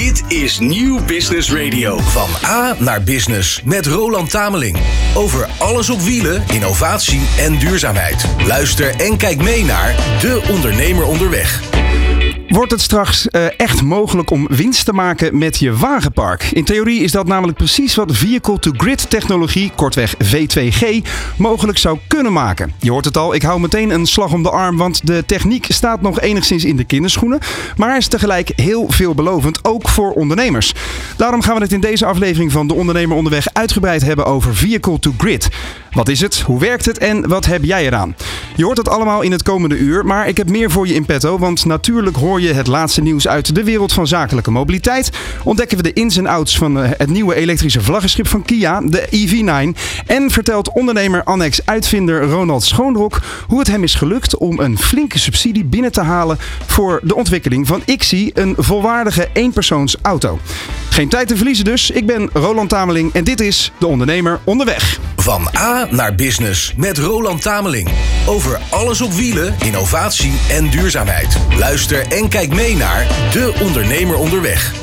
Dit is Nieuw Business Radio. Van A naar Business met Roland Tameling. Over alles op wielen, innovatie en duurzaamheid. Luister en kijk mee naar De Ondernemer Onderweg. Wordt het straks uh, echt mogelijk om winst te maken met je wagenpark? In theorie is dat namelijk precies wat Vehicle-to-Grid technologie, kortweg V2G, mogelijk zou kunnen maken. Je hoort het al, ik hou meteen een slag om de arm, want de techniek staat nog enigszins in de kinderschoenen, maar is tegelijk heel veelbelovend, ook voor ondernemers. Daarom gaan we het in deze aflevering van De Ondernemer Onderweg uitgebreid hebben over Vehicle-to-Grid. Wat is het? Hoe werkt het? En wat heb jij eraan? Je hoort het allemaal in het komende uur, maar ik heb meer voor je in petto, want natuurlijk hoor je het laatste nieuws uit de wereld van zakelijke mobiliteit. Ontdekken we de ins en outs van eh, het nieuwe elektrische vlaggenschip van Kia, de EV9. En vertelt ondernemer Annex uitvinder Ronald Schoonrok hoe het hem is gelukt om een flinke subsidie binnen te halen voor de ontwikkeling van IXI, een volwaardige eenpersoonsauto. Geen tijd te verliezen dus. Ik ben Roland Tameling en dit is De Ondernemer Onderweg. Van A naar Business met Roland Tameling. Over alles op wielen, innovatie en duurzaamheid. Luister en kijk mee naar De Ondernemer Onderweg.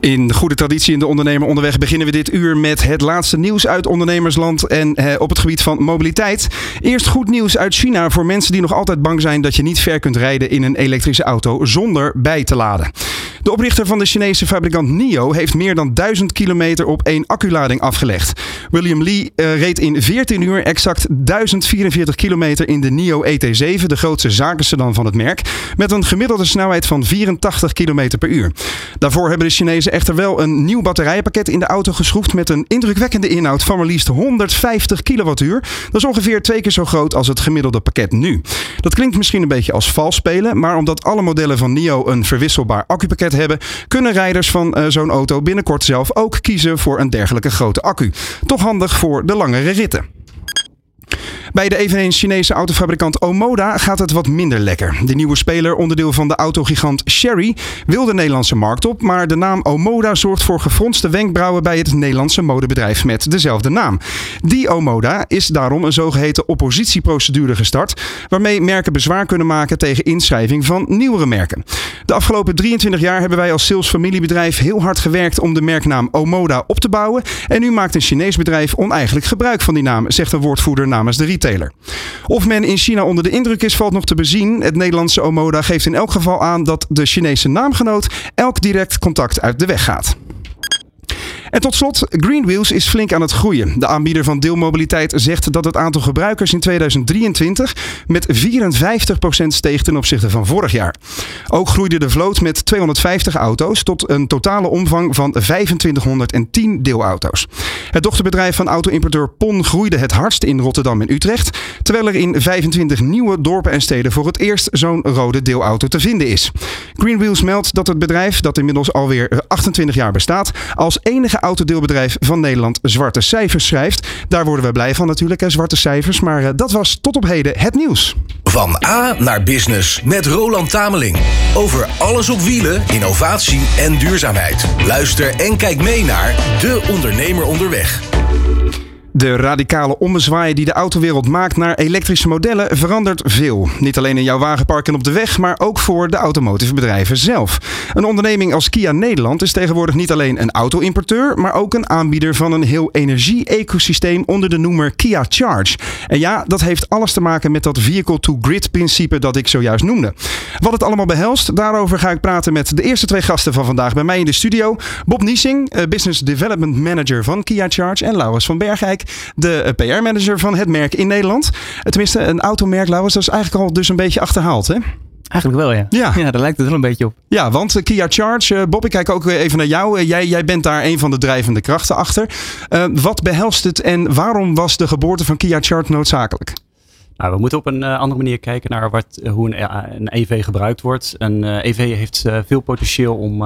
In de goede traditie in de ondernemer onderweg beginnen we dit uur met het laatste nieuws uit ondernemersland en eh, op het gebied van mobiliteit. Eerst goed nieuws uit China voor mensen die nog altijd bang zijn dat je niet ver kunt rijden in een elektrische auto zonder bij te laden. De oprichter van de Chinese fabrikant NIO heeft meer dan 1000 kilometer op één acculading afgelegd. William Lee uh, reed in 14 uur exact 1044 kilometer in de NIO ET7, de grootste zakensedan van het merk, met een gemiddelde snelheid van 84 kilometer per uur. Daarvoor hebben de Chinezen echter wel een nieuw batterijpakket in de auto geschroefd met een indrukwekkende inhoud van maar liefst 150 kilowattuur. Dat is ongeveer twee keer zo groot als het gemiddelde pakket nu. Dat klinkt misschien een beetje als vals spelen, maar omdat alle modellen van NIO een verwisselbaar accupakket hebben, kunnen rijders van uh, zo'n auto binnenkort zelf ook kiezen voor een dergelijke grote accu. Toch handig voor de langere ritten. Bij de eveneens Chinese autofabrikant Omoda gaat het wat minder lekker. De nieuwe speler, onderdeel van de autogigant Sherry, wil de Nederlandse markt op, maar de naam Omoda zorgt voor gefronste wenkbrauwen bij het Nederlandse modebedrijf met dezelfde naam. Die Omoda is daarom een zogeheten oppositieprocedure gestart, waarmee merken bezwaar kunnen maken tegen inschrijving van nieuwere merken. De afgelopen 23 jaar hebben wij als salesfamiliebedrijf heel hard gewerkt om de merknaam Omoda op te bouwen en nu maakt een Chinees bedrijf oneigenlijk gebruik van die naam, zegt een woordvoerder namens de Of men in China onder de indruk is, valt nog te bezien. Het Nederlandse Omoda geeft in elk geval aan dat de Chinese naamgenoot elk direct contact uit de weg gaat. En tot slot, Greenwheels is flink aan het groeien. De aanbieder van deelmobiliteit zegt dat het aantal gebruikers in 2023 met 54% steeg ten opzichte van vorig jaar. Ook groeide de vloot met 250 auto's tot een totale omvang van 2510 deelauto's. Het dochterbedrijf van auto-importeur PON groeide het hardst in Rotterdam en Utrecht, terwijl er in 25 nieuwe dorpen en steden voor het eerst zo'n rode deelauto te vinden is. Greenwheels meldt dat het bedrijf, dat inmiddels alweer 28 jaar bestaat, als enige autodeelbedrijf van Nederland zwarte cijfers schrijft. Daar worden we blij van natuurlijk, hè, zwarte cijfers. Maar uh, dat was tot op heden het nieuws. Van A naar Business met Roland Tameling. Over alles op wielen, innovatie en duurzaamheid. Luister en kijk mee naar De Ondernemer Onderweg. De radicale ommezwaai die de autowereld maakt naar elektrische modellen verandert veel. Niet alleen in jouw wagenpark en op de weg, maar ook voor de automotive bedrijven zelf. Een onderneming als Kia Nederland is tegenwoordig niet alleen een auto-importeur, maar ook een aanbieder van een heel energie-ecosysteem onder de noemer Kia Charge. En ja, dat heeft alles te maken met dat vehicle-to-grid principe dat ik zojuist noemde. Wat het allemaal behelst, daarover ga ik praten met de eerste twee gasten van vandaag bij mij in de studio. Bob Niesing, eh, Business Development Manager van Kia Charge en Laurens van Bergijk de eh, PR-manager van het merk in Nederland. Tenminste, een automerk, Lauwers, dat is eigenlijk al dus een beetje achterhaald, hè? Eigenlijk wel, ja. Ja. ja, daar lijkt het wel een beetje op. Ja, want uh, Kia Charge, uh, Bob, ik kijk ook even naar jou. Uh, jij, jij bent daar een van de drijvende krachten achter. wat behelst het en waarom was de geboorte van Kia Charge noodzakelijk? Nou, we moeten op een andere manier kijken naar wat, hoe een, een EV gebruikt wordt. Een EV heeft veel potentieel om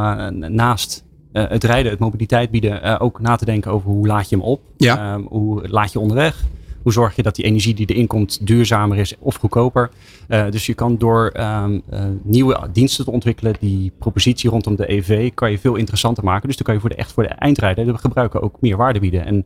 naast het rijden, het mobiliteit bieden, uh, ook na te denken over hoe laad je hem op. Ja. Um, hoe laat je onderweg. Hoe zorg je dat die energie die erin komt duurzamer is of goedkoper. dus je kan door ehm, nieuwe diensten te ontwikkelen, die propositie rondom de EV, kan je veel interessanter maken. Dus dan kan je voor de, echt voor de eindrijder, de gebruiker ook meer waarde bieden. En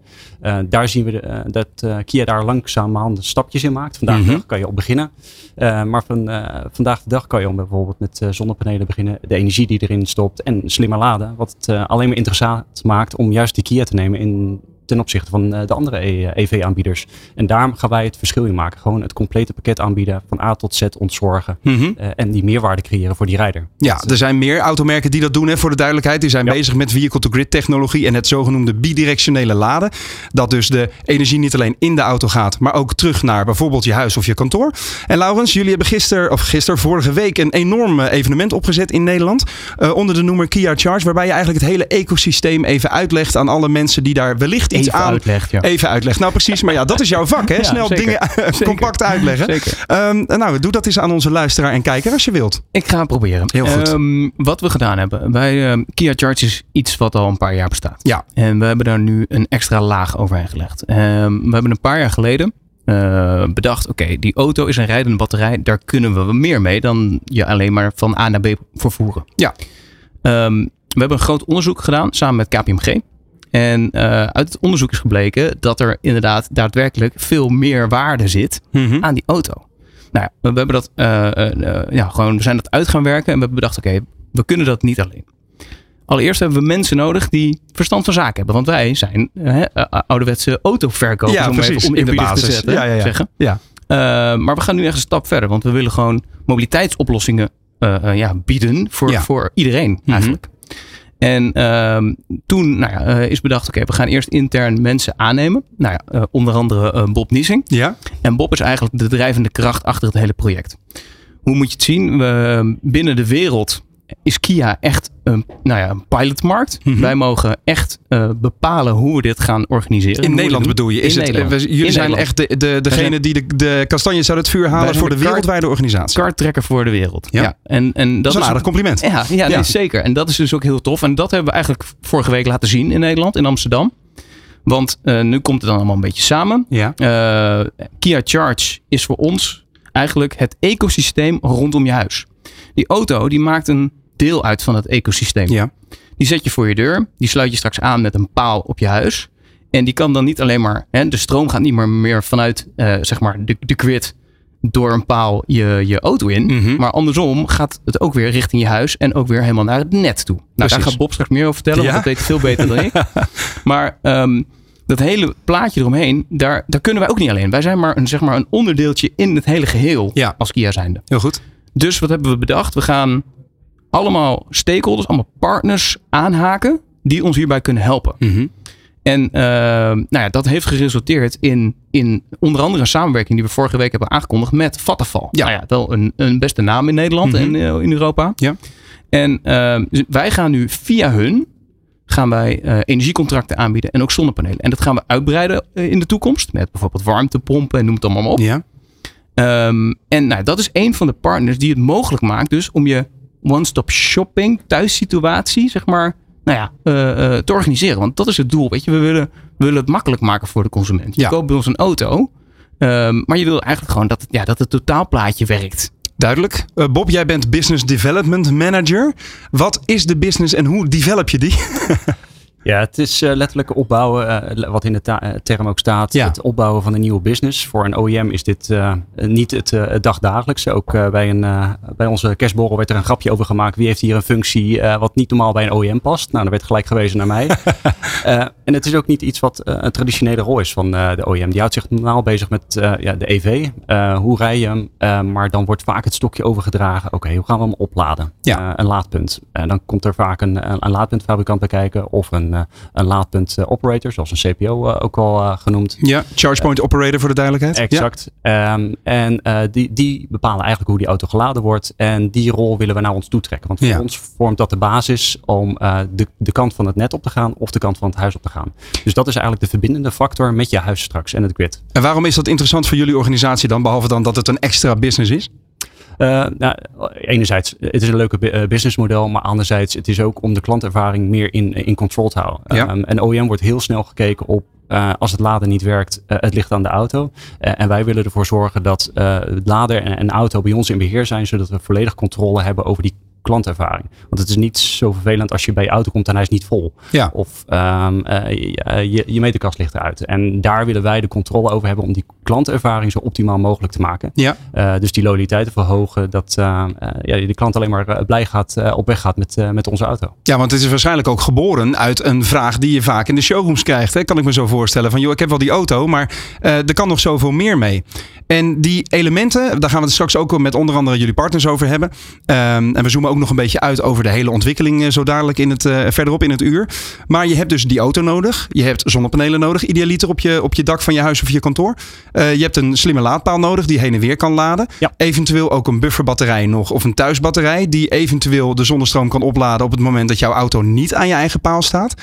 daar zien we dat Kia daar langzaamaan stapjes in maakt. Vandaag mm kan je op beginnen. maar van, vandaag de dag kan je bijvoorbeeld met zonnepanelen beginnen, de energie die erin stopt en slimmer laden. Wat het alleen maar interessant maakt om juist die Kia te nemen in ten opzichte van eh, de andere EV-aanbieders. E en daar gaan wij het verschil in maken. Gewoon het complete pakket aanbieden, van A tot Z ontzorgen. Mhm. Eh, en die meerwaarde creëren voor die rijder. Ja, er zijn meer automerken die dat doen, hè, voor de duidelijkheid. Die zijn bezig met vehicle-to-grid technologie en het zogenoemde bidirectionele laden. Dat dus de energie niet alleen in de auto gaat, maar ook terug naar bijvoorbeeld je huis of je kantoor. En Laurens, jullie hebben gisteren, of gisteren, vorige week, een enorm eh, evenement opgezet in Nederland. onder de noemer Kia Charge, waarbij je eigenlijk het hele ecosysteem even uitlegt aan alle mensen die daar wellicht even aan. Uitlegt, ja. Even uitleggen. Nou, precies. Maar ja, dat is jouw vak, hè? Snel dingen compact uitleggen. Zeker. Um, nou, doe dat eens aan onze luisteraar en kijker als je wilt. Ik ga het proberen. Heel goed. Um, wat we gedaan hebben. Bij um, Kia Charge is iets wat al een paar jaar bestaat. Ja. En we hebben daar nu een extra laag overheen gelegd. we hebben een paar jaar geleden uh, bedacht, oké, die auto is een rijdende batterij. Daar kunnen we meer mee dan je alleen maar van A naar B vervoeren. Ja. Um, we hebben een groot onderzoek gedaan samen met KPMG. En uh, uit het onderzoek is gebleken dat er inderdaad daadwerkelijk veel meer waarde zit mhm. aan die auto. Nou ja, we, hebben dat, uh, uh, ja, gewoon, we zijn dat uit gaan werken en we hebben bedacht, oké, we kunnen dat niet alleen. Allereerst hebben we mensen nodig die verstand van zaken hebben. Want wij zijn ouderwetse autoverkopers, ja, om precies, even om in de basis te zetten. Ja, ja, ja. Zeggen. ja. maar we gaan nu echt een stap verder. Want we willen gewoon mobiliteitsoplossingen ja, bieden voor, voor iedereen mhm. eigenlijk. En uh, toen nou ja, uh, is bedacht, oké, we gaan eerst intern mensen aannemen. Nou ja, uh, onder andere uh, Bob Niesing. Ja. En Bob is eigenlijk de drijvende kracht achter het hele project. Hoe moet je het zien? We, binnen de wereld is Kia echt een, nou ja, een pilotmarkt. Mhm. Wij mogen echt uh, bepalen hoe we dit gaan organiseren. In Nederland bedoel je? Is het, we, jullie zijn echt de, de, degene die de, de kastanjes uit het vuur halen voor de, de wereldwijde organisatie. Karttrekker voor de wereld. Ja. ja. En, en dat, is een aardig compliment. Ja, ja, nee, zeker. En dat is dus ook heel tof. En dat hebben we eigenlijk vorige week laten zien in Nederland, in Amsterdam. Want uh, nu komt het dan allemaal een beetje samen. Ja. Uh, Kia Charge is voor ons eigenlijk het ecosysteem rondom je huis. Die auto die maakt een deel uit van het ecosysteem. Ja. Die zet je voor je deur. Die sluit je straks aan met een paal op je huis. En die kan dan niet alleen maar, hè, de stroom gaat niet meer, meer vanuit uh, zeg maar de, de grid door een paal je, je auto in. Mhm. Maar andersom gaat het ook weer richting je huis en ook weer helemaal naar het net toe. Nou, daar gaat Bob straks meer over vertellen, want dat weet veel beter dan ik. Maar um, dat hele plaatje eromheen, daar, daar kunnen wij ook niet alleen. Wij zijn maar een, zeg maar een onderdeeltje in het hele geheel ja. als Kia zijnde. Heel goed. Dus wat hebben we bedacht? We gaan allemaal stakeholders, allemaal partners aanhaken die ons hierbij kunnen helpen. Mhm. En uh, nou ja, dat heeft geresulteerd in, in onder andere een samenwerking die we vorige week hebben aangekondigd met Vattenfall. Ja. Nou ja, wel een, een beste naam in Nederland en uh, in Europa. Ja. En uh, wij gaan nu via hun gaan wij uh, energiecontracten aanbieden en ook zonnepanelen. En dat gaan we uitbreiden in de toekomst met bijvoorbeeld warmtepompen en noem het allemaal op. Ja. Um, en nou, dat is een van de partners die het mogelijk maakt dus om je one-stop shopping thuissituatie, zeg maar, nou ja, uh, uh, te organiseren. Want dat is het doel, weet je. We willen, we willen het makkelijk maken voor de consument. Je ja. koopt bij ons een auto, um, maar je wil eigenlijk gewoon dat het, ja, dat het totaalplaatje werkt. Duidelijk. Uh, Bob, jij bent Business Development Manager. Wat is de business en hoe develop je die? Ja, het is uh, letterlijk opbouwen, uh, wat in de uh, term ook staat. Ja. Het opbouwen van een nieuwe business. Voor een OEM is dit niet het, het dagdagelijkse. Ook bij, een, bij onze kerstborrel werd er een grapje over gemaakt. Wie heeft hier een functie wat niet normaal bij een OEM past? Nou, dan werd gelijk gewezen naar mij. en het is ook niet iets wat een traditionele rol is van de OEM. Die houdt zich normaal bezig met ja, de EV. hoe rij je hem? maar dan wordt vaak het stokje overgedragen. Oké, hoe gaan we hem opladen? Ja. een laadpunt. dan komt er vaak een, een, een laadpuntfabrikant bekijken of een een, een laadpunt operator, zoals een CPO ook al genoemd. Ja, charge point operator voor de duidelijkheid. Exact. Ja. Um, en die, die bepalen eigenlijk hoe die auto geladen wordt. En die rol willen we naar ons toetrekken. Want voor ja. ons vormt dat de basis om de, de kant van het net op te gaan of de kant van het huis op te gaan. Dus dat is eigenlijk de verbindende factor met je huis straks en het grid. En waarom is dat interessant voor jullie organisatie dan, behalve dan dat het een extra business is? Uh, nou, enerzijds, het is een leuke businessmodel, maar anderzijds, het is ook om de klantervaring meer in, in control te houden. Ja. Um, en OEM wordt heel snel gekeken op als het laden niet werkt, het ligt aan de auto. en wij willen ervoor zorgen dat het lader en, en auto bij ons in beheer zijn, zodat we volledig controle hebben over die klantervaring. Want het is niet zo vervelend als je bij je auto komt en hij is niet vol. Ja. Of um, je, je meterkast ligt eruit. En daar willen wij de controle over hebben om die klantervaring zo optimaal mogelijk te maken. Ja. Uh, dus die loyaliteit te verhogen. Dat uh, ja, de klant alleen maar blij gaat, op weg gaat met, met onze auto. Ja, want het is waarschijnlijk ook geboren uit een vraag die je vaak in de showrooms krijgt. Hè? Kan ik me zo voorstellen. Van joh, ik heb wel die auto, maar er kan nog zoveel meer mee. En die elementen, daar gaan we het straks ook met onder andere jullie partners over hebben. Um, en we zoomen ook nog een beetje uit over de hele ontwikkeling uh, zo dadelijk in het, uh, verderop in het uur. Maar je hebt dus die auto nodig. Je hebt zonnepanelen nodig, idealiter op je, op je dak van je huis of je kantoor. Uh, je hebt een slimme laadpaal nodig die heen en weer kan laden. Ja. Eventueel ook een bufferbatterij nog of een thuisbatterij die eventueel de zonnestroom kan opladen op het moment dat jouw auto niet aan je eigen paal staat.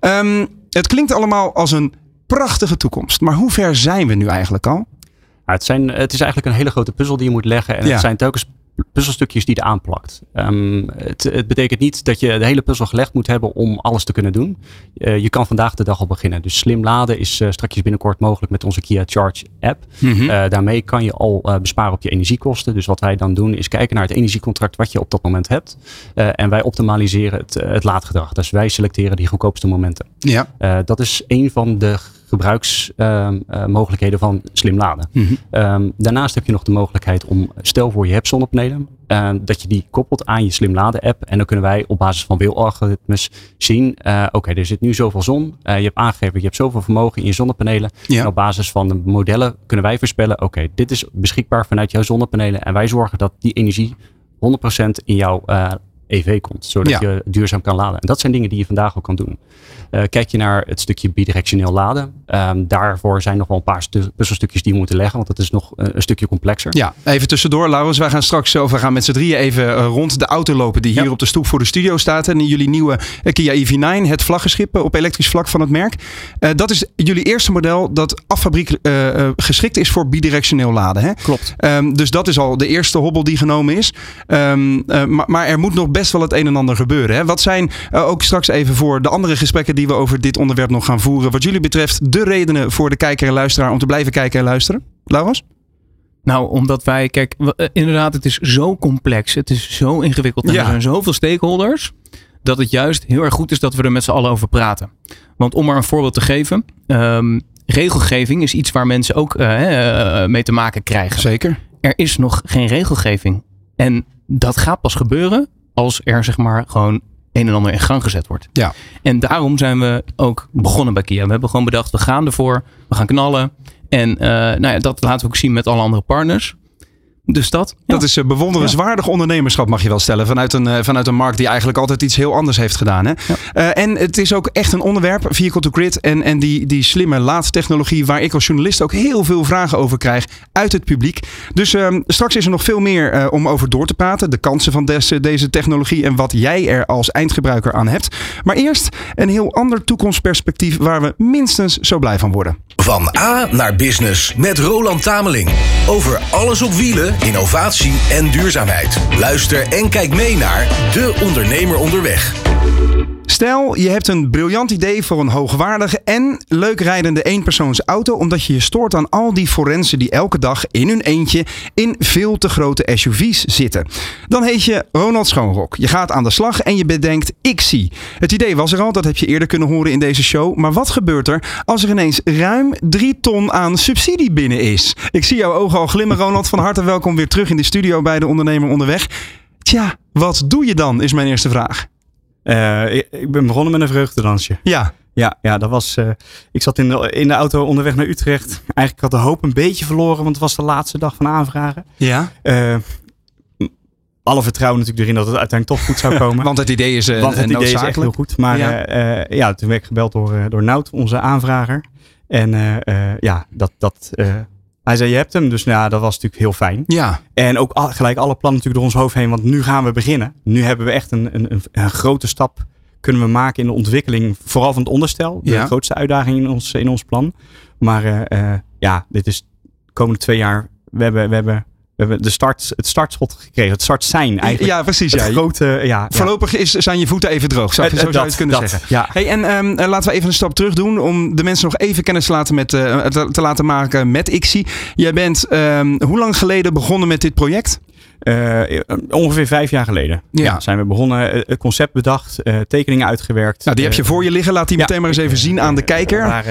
Um, het klinkt allemaal als een prachtige toekomst. Maar hoe ver zijn we nu eigenlijk al? Het, zijn, het is eigenlijk een hele grote puzzel die je moet leggen. En Ja. het zijn telkens puzzelstukjes die je aanplakt. Um, het, het, betekent niet dat je de hele puzzel gelegd moet hebben om alles te kunnen doen. Uh, je kan vandaag de dag al beginnen. Dus slim laden is uh, straks binnenkort mogelijk met onze Kia Charge app. Mm -hmm. uh, daarmee kan je al besparen op je energiekosten. Dus wat wij dan doen is kijken naar het energiecontract wat je op dat moment hebt. en wij optimaliseren het, het laadgedrag. Dus wij selecteren die goedkoopste momenten. Ja. dat is een van de gebruiksmogelijkheden van slim laden. Mhm. Mm -hmm. um, daarnaast heb je nog de mogelijkheid om, stel voor je hebt zonnepanelen, uh, dat je die koppelt aan je slim laden app. En dan kunnen wij op basis van wilalgoritmes zien, uh, oké, okay, er zit nu zoveel zon. je hebt aangegeven, je hebt zoveel vermogen in je zonnepanelen. Ja. En op basis van de modellen kunnen wij voorspellen, oké, okay, dit is beschikbaar vanuit jouw zonnepanelen. En wij zorgen dat die energie 100% in jouw EV komt, zodat Ja. je duurzaam kan laden. En dat zijn dingen die je vandaag ook kan doen. Uh, kijk je naar het stukje bidirectioneel laden. Um, daarvoor zijn nog wel een paar stu- puzzelstukjes die je moeten leggen, want dat is nog uh, een stukje complexer. Ja, even tussendoor, Laurens. Wij gaan straks, of we gaan met z'n drieën even uh, rond de auto lopen die hier Ja. op de stoep voor de studio staat. En jullie nieuwe eh, Kia EV9, het vlaggenschip op elektrisch vlak van het merk. Uh, dat is jullie eerste model dat affabriek uh, geschikt is voor bidirectioneel laden. Hè? Klopt. Um, dus dat is al de eerste hobbel die genomen is. Um, maar, maar, er moet nog best wel het een en ander gebeuren. Hè? Wat zijn ook straks even voor de andere gesprekken die we over dit onderwerp nog gaan voeren. Wat jullie betreft de redenen voor de kijker en luisteraar om te blijven kijken en luisteren? Laurens? Nou, omdat wij, kijk, we, inderdaad, het is zo complex. Het is zo ingewikkeld. En Ja. er zijn zoveel stakeholders. Dat het juist heel erg goed is dat we er met z'n allen over praten. Want om maar een voorbeeld te geven. Um, regelgeving is iets waar mensen ook uh, mee te maken krijgen. Zeker. Er is nog geen regelgeving. En dat gaat pas gebeuren als er zeg maar gewoon een en ander in gang gezet wordt. Ja. En daarom zijn we ook begonnen bij Kia. We hebben gewoon bedacht, we gaan ervoor. We gaan knallen. En uh, nou ja, dat laten we ook zien met alle andere partners. Dus dat. Dat is uh, bewonderenswaardig ondernemerschap, mag je wel stellen. Vanuit een, uh, vanuit een markt die eigenlijk altijd iets heel anders heeft gedaan. Hè? Ja. Uh, en het is ook echt een onderwerp, vehicle to grid. En, en die, die slimme laadtechnologie, waar ik als journalist ook heel veel vragen over krijg uit het publiek. Dus uh, straks is er nog veel meer uh, om over door te praten. De kansen van des, deze technologie en wat jij er als eindgebruiker aan hebt. Maar eerst een heel ander toekomstperspectief waar we minstens zo blij van worden. Van A naar Business met Roland Tameling. Over alles op wielen, innovatie en duurzaamheid. Luister en kijk mee naar De Ondernemer Onderweg. Stel, je hebt een briljant idee voor een hoogwaardige en leuk rijdende eenpersoonsauto, omdat je je stoort aan al die forensen die elke dag in hun eentje in veel te grote SUV's zitten. Dan heet je Ronald Schoonrok. Je gaat aan de slag en je bedenkt, ik zie. Het idee was er al, dat heb je eerder kunnen horen in deze show. Maar wat gebeurt er als er ineens ruim 3 ton aan subsidie binnen is? Ik zie jouw ogen al glimmen, Ronald. Van harte welkom weer terug in de studio bij de Ondernemer Onderweg. Tja, wat doe je dan, is mijn eerste vraag. Uh, ik, ik, ben begonnen met een vreugdedansje. Ja. Ja, ja dat was. Uh, ik zat in de, in de auto onderweg naar Utrecht. Eigenlijk had de hoop een beetje verloren, want het was de laatste dag van aanvragen. Ja. Uh, alle vertrouwen natuurlijk erin dat het uiteindelijk toch goed zou komen. want het idee is, want het idee is echt heel goed. Maar ja, ja toen werd ik gebeld door, door Nout, onze aanvrager. En ja, dat. dat hij zei, je hebt hem. Dus nou, dat was natuurlijk heel fijn. Ja. En ook al, gelijk alle plannen natuurlijk door ons hoofd heen. Want nu gaan we beginnen. Nu hebben we echt een, een, een, grote stap kunnen we maken in de ontwikkeling. Vooral van het onderstel. De ja. grootste uitdaging in ons, in ons plan. Maar uh, uh, ja, dit is de komende twee jaar. We hebben, we hebben we hebben de start, het startschot gekregen. Het start zijn eigenlijk. Ja, precies. Het Ja. grote, ja, Voorlopig is, zijn je voeten even droog. Zou, Eh, zo zou je het kunnen dat, zeggen. ja. Hey, en ehm, eh, laten we even een stap terug doen om de mensen nog even kennis te laten, met, eh, te, te laten maken met ICSI. Jij bent ehm, hoe lang geleden begonnen met dit project? Eh, ongeveer vijf jaar geleden Ja. ja. zijn we begonnen. eh, Het concept bedacht, eh, tekeningen uitgewerkt. Nou, die heb je voor je liggen. Laat die ja. meteen maar eens even zien aan de kijker. waar,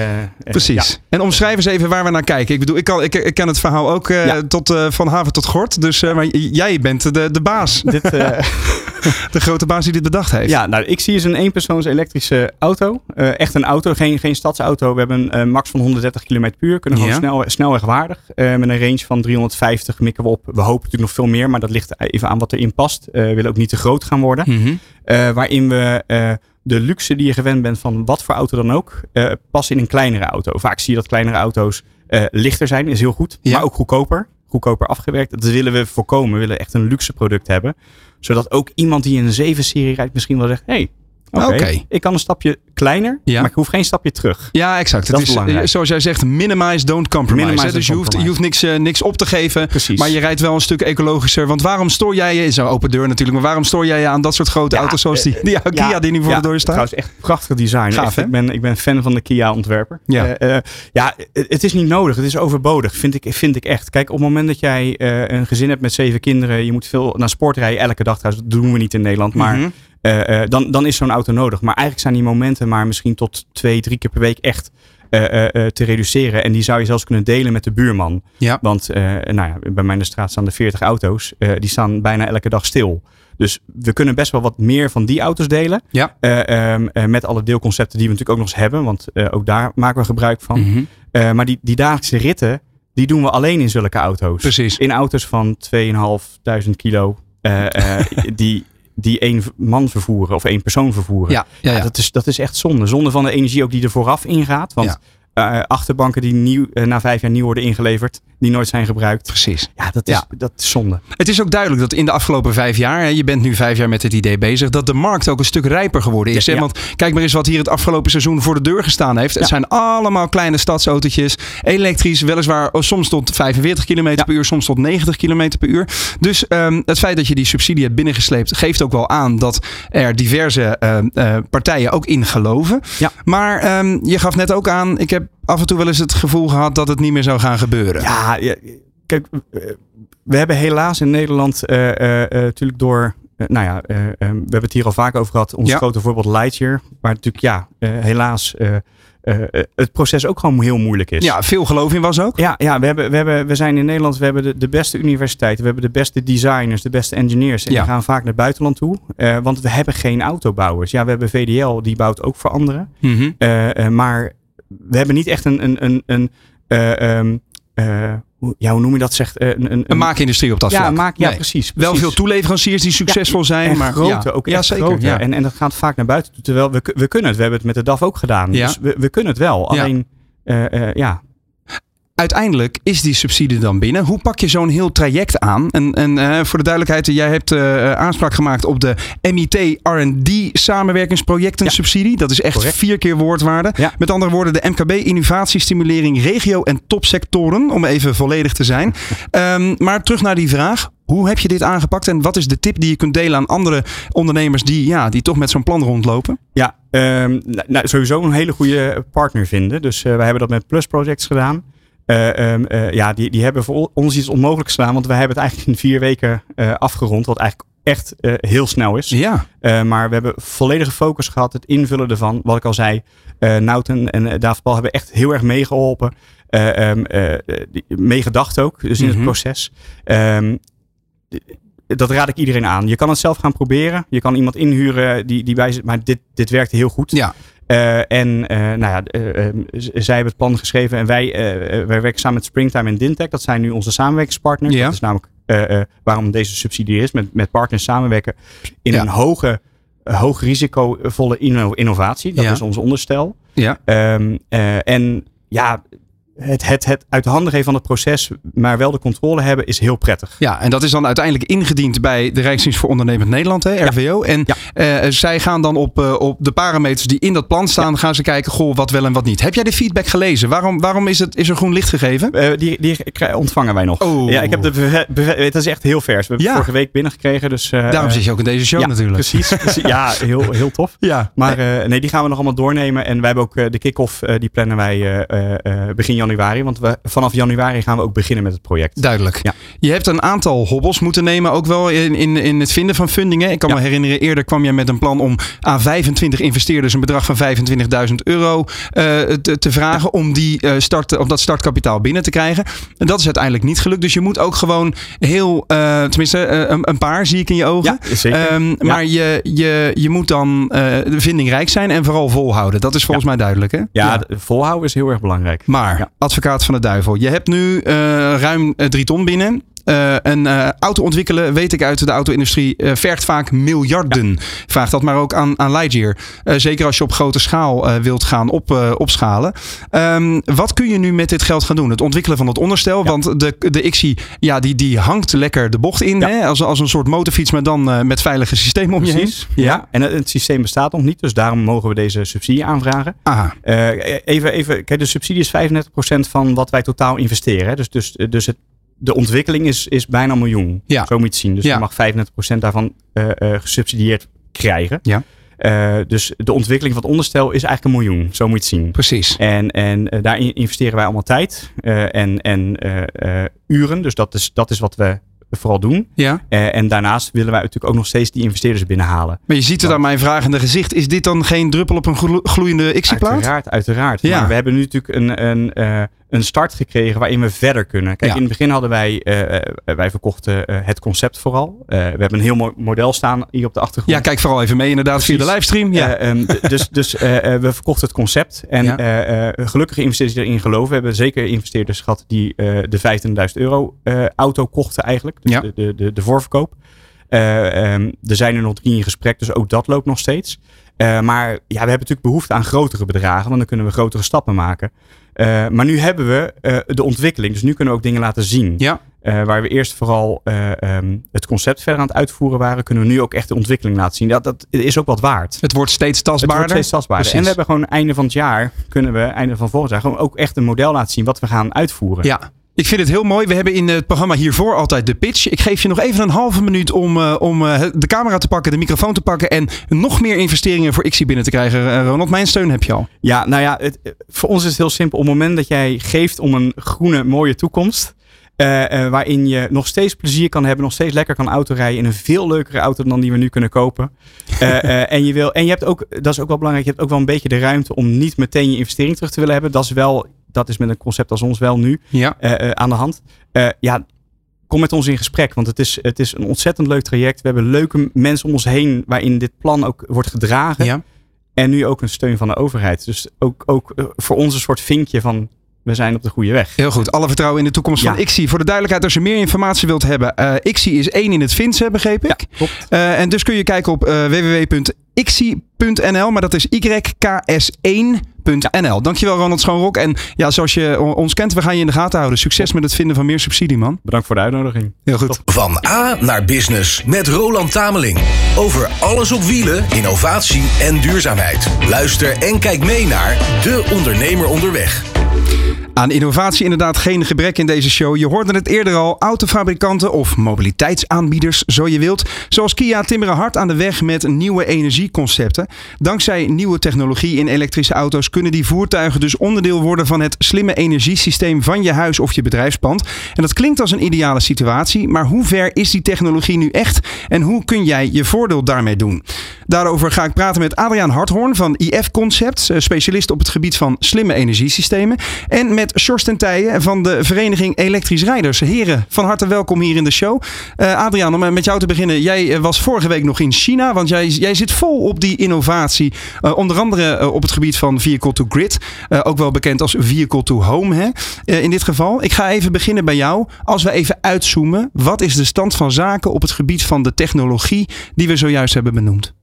Precies. ja. En omschrijf eens even waar we naar kijken. Ik bedoel, ik, kan, ik, ik ken het verhaal ook tot, van haven tot gort. Dus, maar jij bent de, de baas. Dit, De grote baas die dit bedacht heeft. ja, nou, ik zie is een eenpersoons elektrische auto. Eh, echt een auto, geen, geen stadsauto. We hebben een eh, max van 130 km per uur. Kunnen gewoon Ja. snel, snelwegwaardig. Eh, met een range van 350 mikken we op. We hopen natuurlijk nog veel meer, maar dat ligt even aan wat erin past. We willen ook niet te groot gaan worden. Eh, waarin we de luxe die je gewend bent van wat voor auto dan ook, passen in een kleinere auto. Vaak zie je dat kleinere auto's lichter zijn, is heel goed, Ja. maar ook goedkoper. Goedkoper afgewerkt. Dat willen we voorkomen. We willen echt een luxe product hebben. Zodat ook iemand die een 7-serie rijdt misschien wel zegt, hey, oké, ik kan een stapje kleiner, Ja. maar ik hoef geen stapje terug. Ja, exact. Dat Het is eh, zoals jij zegt, minimize, don't compromise. Minimize? Dus je hoeft, je hoeft niks, eh, niks op te geven. Precies. Maar je rijdt wel een stuk ecologischer. Want waarom stoor jij je, is een open deur natuurlijk, maar waarom stoor jij je aan dat soort grote Ja, auto's zoals die, eh, die Kia ja, die nu voor de deur staat? Trouwens, echt prachtig design. Gaaf, Echt, hè? ik, ben, ik ben fan van de Kia ontwerper. Ja. Ja, het, is niet nodig. Het is overbodig, vind ik, vind ik echt. Kijk, op het moment dat jij een gezin hebt met zeven kinderen, je moet veel naar sport rijden, elke dag trouwens, dat doen we niet in Nederland, maar Mhm. Dan, dan is zo'n auto nodig. Maar eigenlijk zijn die momenten maar misschien tot twee, drie keer per week echt eh, eh, eh, te reduceren. En die zou je zelfs kunnen delen met de buurman. Ja. Want eh, nou ja, bij mij in de straat staan er 40 auto's. Eh, die staan bijna elke dag stil. Dus we kunnen best wel wat meer van die auto's delen. Ja. Eh, ehm, eh, met alle deelconcepten die we natuurlijk ook nog eens hebben. Want eh, ook daar maken we gebruik van. Mhm. Eh, maar die, die dagelijkse ritten, die doen we alleen in zulke auto's. Precies. In auto's van 2.500 kilo. eh, eh, die, die één man vervoeren of één persoon vervoeren. Ja, ja, ja. Ja, dat, is, dat is echt zonde. Zonde van de energie ook die er vooraf ingaat. Want eh, achterbanken die nieuw, eh, na vijf jaar nieuw worden ingeleverd, die nooit zijn gebruikt. precies. Ja, dat is, Ja. Dat is zonde. Het is ook duidelijk dat in de afgelopen vijf jaar, hè, je bent nu vijf jaar met het idee bezig, dat de markt ook een stuk rijper geworden is. Ja, hè? Want kijk maar eens wat hier het afgelopen seizoen voor de deur gestaan heeft. Het zijn allemaal kleine stadsautootjes, elektrisch, weliswaar oh, soms tot 45 km per uur, soms tot 90 km per uur. Dus ehm, het feit dat je die subsidie hebt binnengesleept, geeft ook wel aan dat er diverse ehm, eh, partijen ook in geloven. Ja. Maar ehm, je gaf net ook aan, ik heb af en toe wel eens het gevoel gehad dat het niet meer zou gaan gebeuren. Ja, ja, kijk, eh, we hebben helaas in Nederland eh, eh, natuurlijk door... nou ja, eh, eh, we hebben het hier al vaak over gehad. Ons Ja. grote voorbeeld Lightyear. Waar natuurlijk, ja, helaas het proces ook gewoon heel moeilijk is. Ja, veel geloof in was ook. Ja, ja we, hebben, we, hebben, we zijn in Nederland, we hebben de, de beste universiteiten, we hebben de beste designers, de beste engineers. En Ja. die gaan vaak naar het buitenland toe, want we hebben geen autobouwers. Ja, we hebben VDL, die bouwt ook voor anderen. Mhm. Maar we hebben niet echt een, een, een, een eh, ehm, eh, hoe- ja, hoe noem je dat? Zegt, eh, een, een, Een maakindustrie op dat ja, vlak. maak, ja, Nee. precies, Wel veel toeleveranciers die succesvol zijn, En maar grote, ja. ook ja, zeker. grote. Ja. En, en dat gaat vaak naar buiten toe. Terwijl we, we kunnen het. We hebben het met de DAF ook gedaan. Dus we, we kunnen het wel. Alleen, ja, Uiteindelijk is die subsidie dan binnen. Hoe pak je zo'n heel traject aan? En, en eh, voor de duidelijkheid, jij hebt eh, aanspraak gemaakt op de MIT R&D samenwerkingsprojecten Ja. subsidie. Dat is echt Correct. vier keer woordwaarde. Ja. Met andere woorden, de MKB innovatiestimulering regio en topsectoren, om even volledig te zijn. Ehm, maar terug naar die vraag. Hoe heb je dit aangepakt en wat is de tip die je kunt delen aan andere ondernemers die, ja, die toch met zo'n plan rondlopen? Ja, ehm, nou, nou, sowieso een hele goede partner vinden. Dus eh wij hebben dat met Plus Projects gedaan. Eh, ehm, eh, ja, die, die hebben voor ons iets onmogelijks gedaan. Want wij hebben het eigenlijk in vier weken eh, afgerond. Wat eigenlijk echt heel snel is. Ja, maar we hebben volledige focus gehad. Het invullen ervan. Wat ik al zei. Nouten en David Paul hebben echt heel erg meegeholpen. eh, ehm, eh, meegedacht ook. Dus in Mhm. het proces. Ehm, dat raad ik iedereen aan. Je kan het zelf gaan proberen. Je kan iemand inhuren die, die zit. Maar dit, dit werkte heel goed. ja. Eh, en eh, nou ja, eh, zij hebben het plan geschreven en wij, wij werken samen met Springtime en Dintech. Dat zijn nu onze samenwerkingspartners. Ja. Dat is namelijk waarom deze subsidie is. Met, met partners samenwerken in Ja. een hoge, hoog risicovolle inno- innovatie. Dat Ja. is ons onderstel. Ja. Ehm, eh, en ja, het, het, het uit de handen geven van het proces, maar wel de controle hebben, is heel prettig. Ja, en dat is dan uiteindelijk ingediend bij de Rijksdienst voor Ondernemend Nederland, hè, RVO. En ja. uh, zij gaan dan op, uh, op de parameters die in dat plan staan, ja. gaan ze kijken, goh, wat wel en wat niet. Heb jij de feedback gelezen? Waarom, waarom is, het, is er groen licht gegeven? Uh, die, die ontvangen wij nog. Oh. Ja, ik heb de, het is echt heel vers. We hebben ja. vorige week binnengekregen. Dus, Daarom zit je ook in deze show natuurlijk. Precies, precies. Ja, heel, heel tof. Ja. Maar nee, die gaan we nog allemaal doornemen. En wij hebben ook de kick-off, die plannen wij begin januari. Want we vanaf januari gaan we ook beginnen met het project. Duidelijk. Ja. Je hebt een aantal hobbels moeten nemen, ook wel in, in, in het vinden van fundingen. Ik kan Ja. me herinneren, eerder kwam je met een plan om aan 25 investeerders een bedrag van 25.000 euro eh, te, te vragen om, die, eh, start, om dat startkapitaal binnen te krijgen. En dat is uiteindelijk niet gelukt. Dus je moet ook gewoon heel, eh, tenminste een, een paar zie ik in je ogen. Ja, zeker. Ehm. Maar je, je, je moet dan vindingrijk zijn en vooral volhouden. Dat is volgens mij duidelijk hè? Ja, de- volhouden is heel erg belangrijk. Maar, Ja. Advocaat van de duivel, je hebt nu eh, ruim eh, drie ton binnen. Eh, een eh, auto ontwikkelen, weet ik uit de auto-industrie, eh, vergt vaak miljarden. Vraag dat maar ook aan, aan Lightyear. Zeker als je op grote schaal wilt gaan op, opschalen. Ehm, wat kun je nu met dit geld gaan doen? Het ontwikkelen van het onderstel. Ja. Want de, de XI, ja, die, die hangt lekker de bocht in. Ja. Hè? Als, als een soort motorfiets, maar dan met veilige systemen om je. Precies. Ja. En het, het systeem bestaat nog niet, dus daarom mogen we deze subsidie aanvragen. Aha. Even, even, kijk, de subsidie is 35% van wat wij totaal investeren. Hè. Dus, dus, dus het, de ontwikkeling is, is bijna een miljoen. Ja. Zo moet je het zien. Dus Ja. je mag 35% daarvan eh, eh, gesubsidieerd krijgen. Ja. Eh, dus de ontwikkeling van het onderstel is eigenlijk een miljoen. Zo moet je het zien. Precies. En, en daarin investeren wij allemaal tijd en, en uren. Dus dat is, dat is wat we vooral doen. Ja. En daarnaast willen wij natuurlijk ook nog steeds die investeerders binnenhalen. Maar je ziet het aan mijn vragende gezicht. Is dit dan geen druppel op een glo- gloeiende XI-plaat? Uiteraard, uiteraard. Ja. Maar we hebben nu natuurlijk een, een, een start gekregen waarin we verder kunnen. Kijk, Ja. in het begin hadden wij, eh, wij verkochten eh, het concept vooral. We hebben een heel mooi model staan hier op de achtergrond. Ja, kijk vooral even mee inderdaad via de livestream. Ja. Eh, ehm, dus dus we verkochten het concept. En Ja. gelukkige investeerders erin geloven. We hebben zeker investeerders gehad die de 25.000 euro auto kochten eigenlijk. Dus Ja. de, de, de, de voorverkoop. Eh, ehm, er zijn er nog drie in gesprek, dus ook dat loopt nog steeds. Eh, maar ja, we hebben natuurlijk behoefte aan grotere bedragen, want dan kunnen we grotere stappen maken. Eh, maar nu hebben we eh, de ontwikkeling, dus nu kunnen we ook dingen laten zien. ja. Waar we eerst vooral eh, ehm, het concept verder aan het uitvoeren waren, kunnen we nu ook echt de ontwikkeling laten zien. Dat, dat is ook wat waard. Het wordt steeds Het tastbaarder. wordt steeds tastbaarder. Precies. En we hebben gewoon einde van het jaar, kunnen we einde van volgend jaar, gewoon ook echt een model laten zien wat we gaan uitvoeren. Ja. Ik vind het heel mooi. We hebben in het programma hiervoor altijd de pitch. Ik geef je nog even een halve minuut om, eh, om eh, de camera te pakken, de microfoon te pakken en nog meer investeringen voor XI binnen te krijgen. Eh, Ronald, mijn steun heb je al. Ja, nou ja, het, voor ons is het heel simpel. Op het moment dat jij geeft om een groene, mooie toekomst. Eh, eh, waarin je nog steeds plezier kan hebben, nog steeds lekker kan autorijden in een veel leukere auto dan die we nu kunnen kopen. Eh, en je wil, en je hebt ook, dat is ook wel belangrijk, je hebt ook wel een beetje de ruimte om niet meteen je investering terug te willen hebben. Dat is wel, dat is met een concept als ons wel nu Ja. aan de hand. Ja, kom met ons in gesprek, want het is, het is een ontzettend leuk traject. We hebben leuke mensen om ons heen waarin dit plan ook wordt gedragen. ja. En nu ook een steun van de overheid. Dus ook, ook voor ons een soort vinkje van we zijn op de goede weg. Heel goed. Alle vertrouwen in de toekomst van XI. Voor de duidelijkheid, als je meer informatie wilt hebben. Uh, is één in het Fins, begreep ik. Ja, eh, en dus kun je kijken op uh, nl, maar dat is yks1.nl. Dankjewel Ronald Schoonrok. En ja, zoals je ons kent, we gaan je in de gaten houden. Succes met het vinden van meer subsidie, man. Bedankt voor de uitnodiging. Heel goed. Van A naar Business met Roland Tameling. Over alles op wielen, innovatie en duurzaamheid. Luister en kijk mee naar De Ondernemer Onderweg. Aan innovatie inderdaad geen gebrek in deze show. Je hoorde het eerder al, autofabrikanten of mobiliteitsaanbieders, zo je wilt. Zoals Kia timmeren hard aan de weg met nieuwe energieconcepten. Dankzij nieuwe technologie in elektrische auto's kunnen die voertuigen dus onderdeel worden van het slimme energiesysteem van je huis of je bedrijfspand. En dat klinkt als een ideale situatie, maar hoe ver is die technologie nu echt en hoe kun jij je voordeel daarmee doen? Daarover ga ik praten met Adriaan Harthoorn van IF Concepts, eh, specialist op het gebied van slimme energiesystemen. En met Sjors van de Vereniging Elektrisch Rijders. Heren, van harte welkom hier in de show. Eh, Adriaan, om eh, met jou te beginnen. Jij was vorige week nog in China, want jij, jij zit vol op die innovatie. Eh, onder andere eh, op het gebied van vehicle to grid. Eh, ook wel bekend als vehicle to home hè? In dit geval. Ik ga even beginnen bij jou. Als we even uitzoomen, wat is de stand van zaken op het gebied van de technologie die we zojuist hebben benoemd?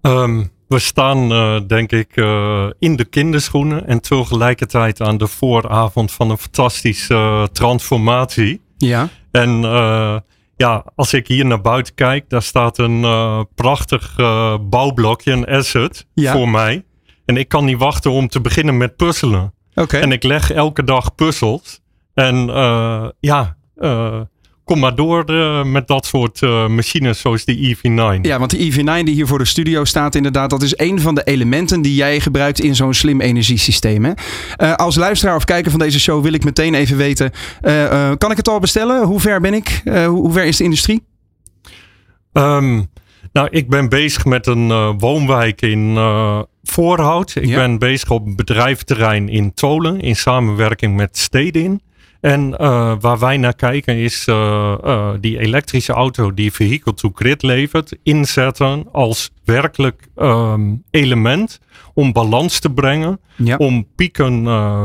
Ehm, we staan uh, denk ik uh, in de kinderschoenen en tegelijkertijd aan de vooravond van een fantastische uh, transformatie. Ja. En ja, als ik hier naar buiten kijk, daar staat een prachtig bouwblokje, een asset ja. voor mij. En ik kan niet wachten om te beginnen met puzzelen. Oké. En ik leg elke dag puzzels. En ja, kom maar door uh, met dat soort uh, machines zoals de EV9. Ja, want de EV9 die hier voor de studio staat inderdaad, dat is een van de elementen die jij gebruikt in zo'n slim energiesysteem. Hè? Uh, als luisteraar of kijker van deze show wil ik meteen even weten, kan ik het al bestellen? Hoe ver ben ik? hoe ver is de industrie? Um, nou, ik ben bezig met een woonwijk in Voorhout. Ik Ja. ben bezig op een bedrijventerrein in Tolen in samenwerking met Stedin. En uh, waar wij naar kijken is uh, uh, die elektrische auto die vehicle to grid levert, inzetten als werkelijk um, element om balans te brengen, Ja. om pieken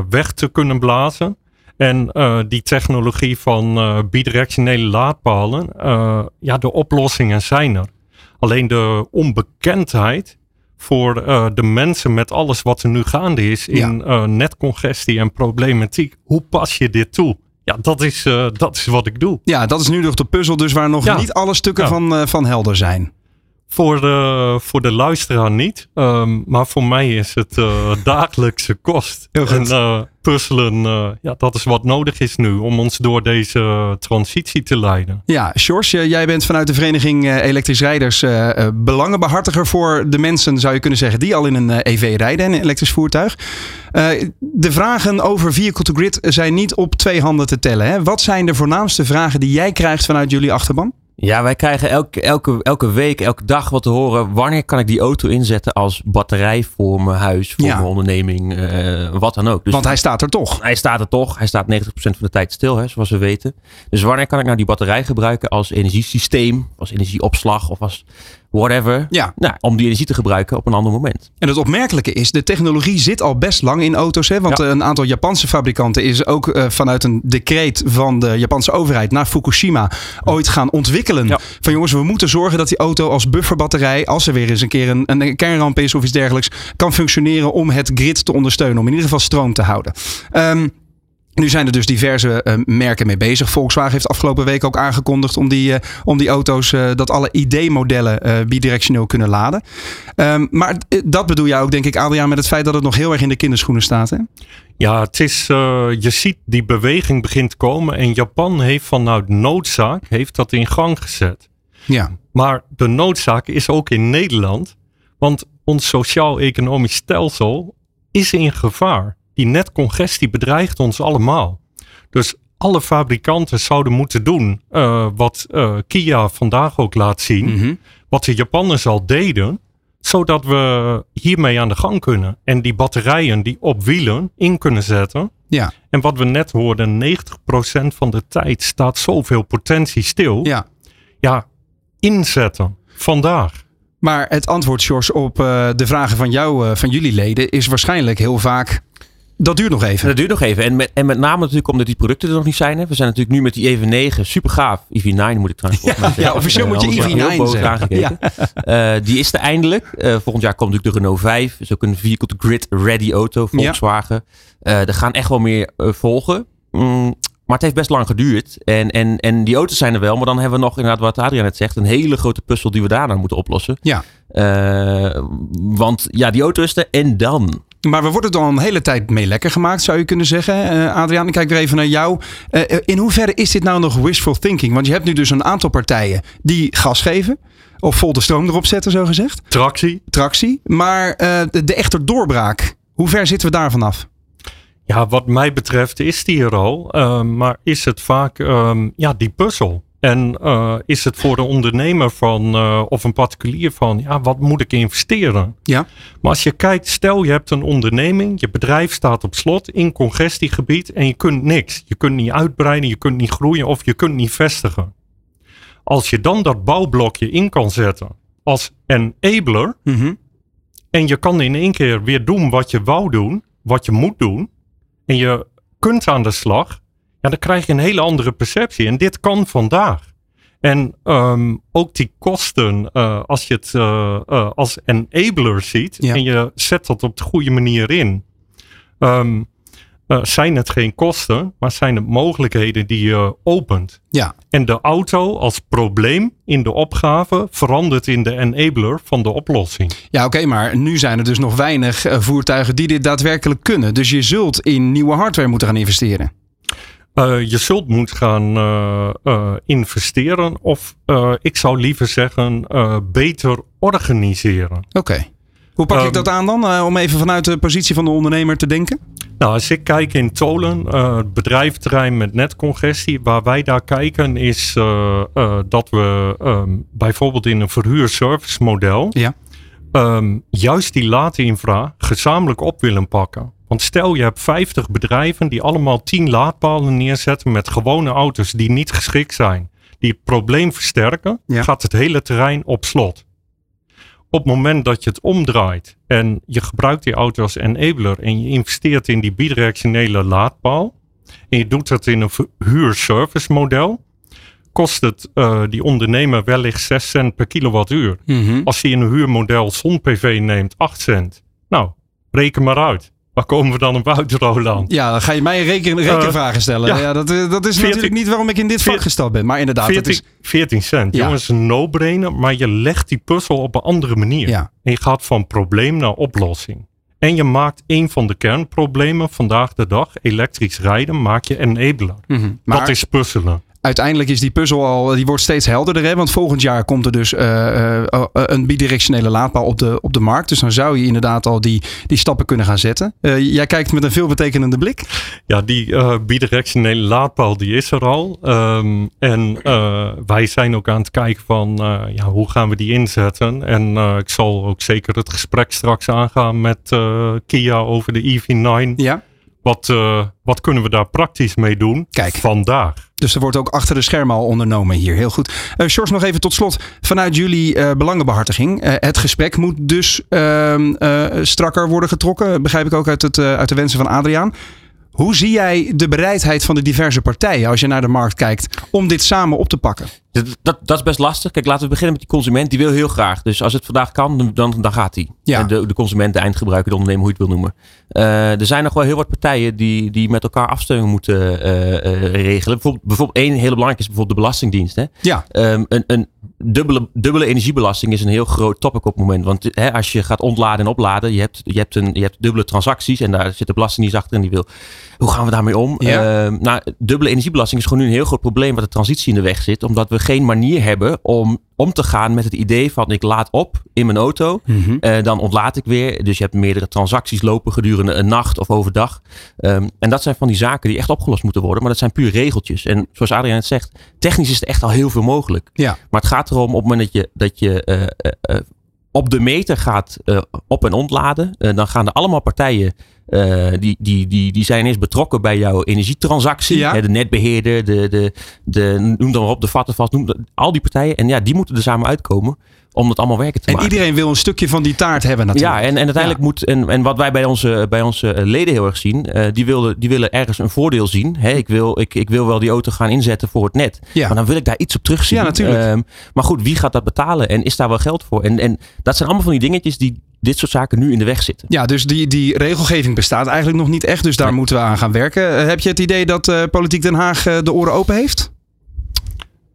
weg te kunnen blazen. En die technologie van bidirectionele laadpalen, ja, de oplossingen zijn er. Alleen de onbekendheid voor uh, de mensen met alles wat er nu gaande is in uh, netcongestie en problematiek. Hoe pas je dit toe? Ja, dat is, uh, dat is wat ik doe. Ja, dat is nu nog de puzzel, dus waar nog Ja. niet alle stukken Ja. van, van helder zijn. Voor de, voor de luisteraar niet, um, maar voor mij is het dagelijkse kost. Heel goed. En puzzelen, uh, ja, dat is wat nodig is nu om ons door deze transitie te leiden. Ja, Sjors, eh, jij bent vanuit de vereniging eh, Elektrisch Rijders eh, eh, belangenbehartiger voor de mensen, zou je kunnen zeggen, die al in een eh, EV rijden, en een elektrisch voertuig. Eh, de vragen over vehicle to grid zijn niet op twee handen te tellen. Hè? Wat zijn de voornaamste vragen die jij krijgt vanuit jullie achterban? Ja, wij krijgen elke, elke, elke week, elke dag wat te horen. Wanneer kan ik die auto inzetten als batterij voor mijn huis, voor Ja. mijn onderneming, eh, wat dan ook. Dus Want hij staat er toch. hij staat er toch. Hij staat 90% van de tijd stil, hè, zoals we weten. Dus wanneer kan ik nou die batterij gebruiken als energiesysteem, als energieopslag of als whatever? Ja. Nou, om die energie te gebruiken op een ander moment. En het opmerkelijke is, de technologie zit al best lang in auto's. Hè? Want Ja. een aantal Japanse fabrikanten is ook eh, vanuit een decreet van de Japanse overheid naar Fukushima ooit gaan ontwikkelen. Ja. Van jongens, we moeten zorgen dat die auto als bufferbatterij, als er weer eens een keer een, een kernramp is of iets dergelijks, kan functioneren om het grid te ondersteunen. Om in ieder geval stroom te houden. Ehm, nu zijn er dus diverse eh, merken mee bezig. Volkswagen heeft afgelopen week ook aangekondigd om die, eh, om die auto's, eh, dat alle ID-modellen bidirectioneel kunnen laden. Ehm, maar dat bedoel jij ook, denk ik, Adriaan, met het feit dat het nog heel erg in de kinderschoenen staat. Hè? Ja, het is, je ziet die beweging begint te komen en Japan heeft vanuit noodzaak heeft dat in gang gezet. Ja. Maar de noodzaak is ook in Nederland, want ons sociaal-economisch stelsel is in gevaar. Die netcongestie bedreigt ons allemaal. Dus alle fabrikanten zouden moeten doen uh, wat uh, Kia vandaag ook laat zien, Mhm. wat de Japanners al deden, zodat we hiermee aan de gang kunnen. En die batterijen die op wielen in kunnen zetten. Ja. En wat we net hoorden, 90% van de tijd staat zoveel potentie stil. ja. Ja, inzetten. Vandaag. Maar het antwoord, Sjors, op eh, de vragen van jou, eh, van jullie leden, is waarschijnlijk heel vaak. Dat duurt nog even. Dat duurt nog even. En met, en met name natuurlijk omdat die producten er nog niet zijn. Hè. We zijn natuurlijk nu met die EV9, super gaaf. EV9 moet ik trouwens ja, officieel moet je anders wordt EV9 heel boos zeggen. aangekeken. Eh, die is er eindelijk. Eh, volgend jaar komt natuurlijk de Renault 5. is ook een vehicle to grid ready auto, Volkswagen. Eh, er gaan echt wel meer volgen. Mm, maar het heeft best lang geduurd. En, en, en die auto's zijn er wel. Maar dan hebben we nog inderdaad wat Adriaan net zegt. Een hele grote puzzel die we daarna moeten oplossen. Ja. Want ja, die auto is er. En dan? Maar we worden er al een hele tijd mee lekker gemaakt, zou je kunnen zeggen. Eh, Adriaan, ik kijk weer even naar jou. Eh, in hoeverre is dit nou nog wishful thinking? Want je hebt nu dus een aantal partijen die gas geven. Of vol de stroom erop zetten, zo gezegd. Tractie. Tractie. Maar eh, de, de echte doorbraak, hoe ver zitten we daarvan af? Ja, wat mij betreft is die er al. Uh, maar is het vaak um, ja, die puzzel? En uh, is het voor de ondernemer van, uh, of een particulier van, ja, wat moet ik investeren? Ja. Maar als je kijkt, stel je hebt een onderneming, je bedrijf staat op slot in congestiegebied en je kunt niks. Je kunt niet uitbreiden, je kunt niet groeien of je kunt niet vestigen. Als je dan dat bouwblokje in kan zetten als enabler mm -hmm. en je kan in één keer weer doen wat je wou doen, wat je moet doen, en je kunt aan de slag, ja, dan krijg je een hele andere perceptie. En dit kan vandaag. En ehm, ook die kosten, uh, als je het uh, uh, als enabler ziet Ja. en je zet dat op de goede manier in, ehm, eh, zijn het geen kosten, maar zijn het mogelijkheden die je opent. Ja. En de auto als probleem in de opgave verandert in de enabler van de oplossing. Ja, oké, maar nu zijn er dus nog weinig eh, voertuigen die dit daadwerkelijk kunnen. Dus je zult in nieuwe hardware moeten gaan investeren. Uh, je zult moeten gaan uh, uh, investeren of ik zou liever zeggen beter organiseren. Oké. Okay. Hoe pak um, ik dat aan dan? om even vanuit de positie van de ondernemer te denken? Nou, als ik kijk in Tolen, het bedrijventerrein met netcongestie, waar wij daar kijken is dat we um, bijvoorbeeld in een verhuurservice model ja. um, juist die late infra gezamenlijk op willen pakken. Want stel je hebt 50 bedrijven die allemaal 10 laadpalen neerzetten met gewone auto's die niet geschikt zijn. Die het probleem versterken, ja. gaat het hele terrein op slot. Op het moment dat je het omdraait en je gebruikt die auto als enabler en je investeert in die bidirectionele laadpaal en je doet dat in een huurservice model, kost het uh, die ondernemer wellicht 6 cent per kilowattuur. Mm -hmm. Als hij in een huurmodel zon-PV neemt 8 cent. Nou, reken maar uit. Waar komen we dan op uit, Roland? Ja, dan ga je mij reken, rekenvragen uh, stellen. Ja, ja dat, dat is 14, natuurlijk niet waarom ik in dit vak gestapt ben. Maar inderdaad, 14, dat is... 14 cent. Ja. Jongens, een no-brainer. Maar je legt die puzzel op een andere manier. Ja. En je gaat van probleem naar oplossing. En je maakt een van de kernproblemen vandaag de dag, elektrisch rijden, maak je enabler. Mm -hmm. maar... Dat is puzzelen uiteindelijk is die puzzel al, die wordt steeds helderder. Hè? Want volgend jaar komt er dus uh, uh, een bidirectionele laadpaal op de, op de markt. Dus dan zou je inderdaad al die, die stappen kunnen gaan zetten. Uh, jij kijkt met een veelbetekenende blik. Ja, die bidirectionele laadpaal die is er al. Um, en wij zijn ook aan het kijken van ja, hoe gaan we die inzetten. En ik zal ook zeker het gesprek straks aangaan met Kia over de EV9. Ja. Wat, uh, wat kunnen we daar praktisch mee doen Kijk. vandaag? Dus er wordt ook achter de schermen al ondernomen hier. Heel goed. Uh, Sjors, nog even tot slot. Vanuit jullie uh, belangenbehartiging. Het gesprek moet dus ehm, strakker worden getrokken. Begrijp ik ook uit, het, uit de wensen van Adriaan. Hoe zie jij de bereidheid van de diverse partijen als je naar de markt kijkt om dit samen op te pakken? Dat, dat, dat is best lastig. Kijk, laten we beginnen met die consument. Die wil heel graag. Dus als het vandaag kan, dan, dan gaat hij. Ja. De, de consument, de eindgebruiker, de ondernemer, hoe je het wil noemen. Uh, er zijn nog wel heel wat partijen die, die met elkaar afstemming moeten uh, uh, regelen. Bijvoorbeeld, bijvoorbeeld één hele belangrijke is bijvoorbeeld de Belastingdienst. Hè? Ja. Um, een, een dubbele, dubbele energiebelasting is een heel groot topic op het moment. Want hè, als je gaat ontladen en opladen, je hebt, je, hebt een, je hebt dubbele transacties en daar zit de Belastingdienst achter en die wil, hoe gaan we daarmee om? Ja. Uh, nou, dubbele energiebelasting is gewoon nu een heel groot probleem wat de transitie in de weg zit, omdat we geen manier hebben om om te gaan met het idee van ik laad op in mijn auto, mm -hmm. uh, dan ontlaat ik weer. Dus je hebt meerdere transacties lopen gedurende een nacht of overdag. Um, en dat zijn van die zaken die echt opgelost moeten worden, maar dat zijn puur regeltjes. En zoals Adriaan het zegt, technisch is er echt al heel veel mogelijk. Ja. Maar het gaat erom op het moment dat je, dat je uh, uh, op de meter gaat op- en ontladen, dan gaan er allemaal partijen uh, die, die, die, die zijn eerst betrokken bij jouw energietransactie. Ja. Hè, de netbeheerder, de, de, de, noem dan maar op, de vattenvast, noem dat, al die partijen. En ja, die moeten er samen uitkomen om dat allemaal werken te En maken. iedereen wil een stukje van die taart hebben natuurlijk. Ja, en, en uiteindelijk moet, en, en wat wij bij onze, bij onze leden heel erg zien, uh, die, willen, die willen ergens een voordeel zien. Hè, ik, wil, ik, ik wil wel die auto gaan inzetten voor het net. Ja. Maar dan wil ik daar iets op terugzien. Ja, natuurlijk. Um, maar goed, wie gaat dat betalen en is daar wel geld voor? En, en dat zijn allemaal van die dingetjes die dit soort zaken nu in de weg zitten. Ja, dus die, die regelgeving bestaat eigenlijk nog niet echt. Dus daar Nee. moeten we aan gaan werken. Uh, heb je het idee dat uh, Politiek Den Haag uh, de oren open heeft?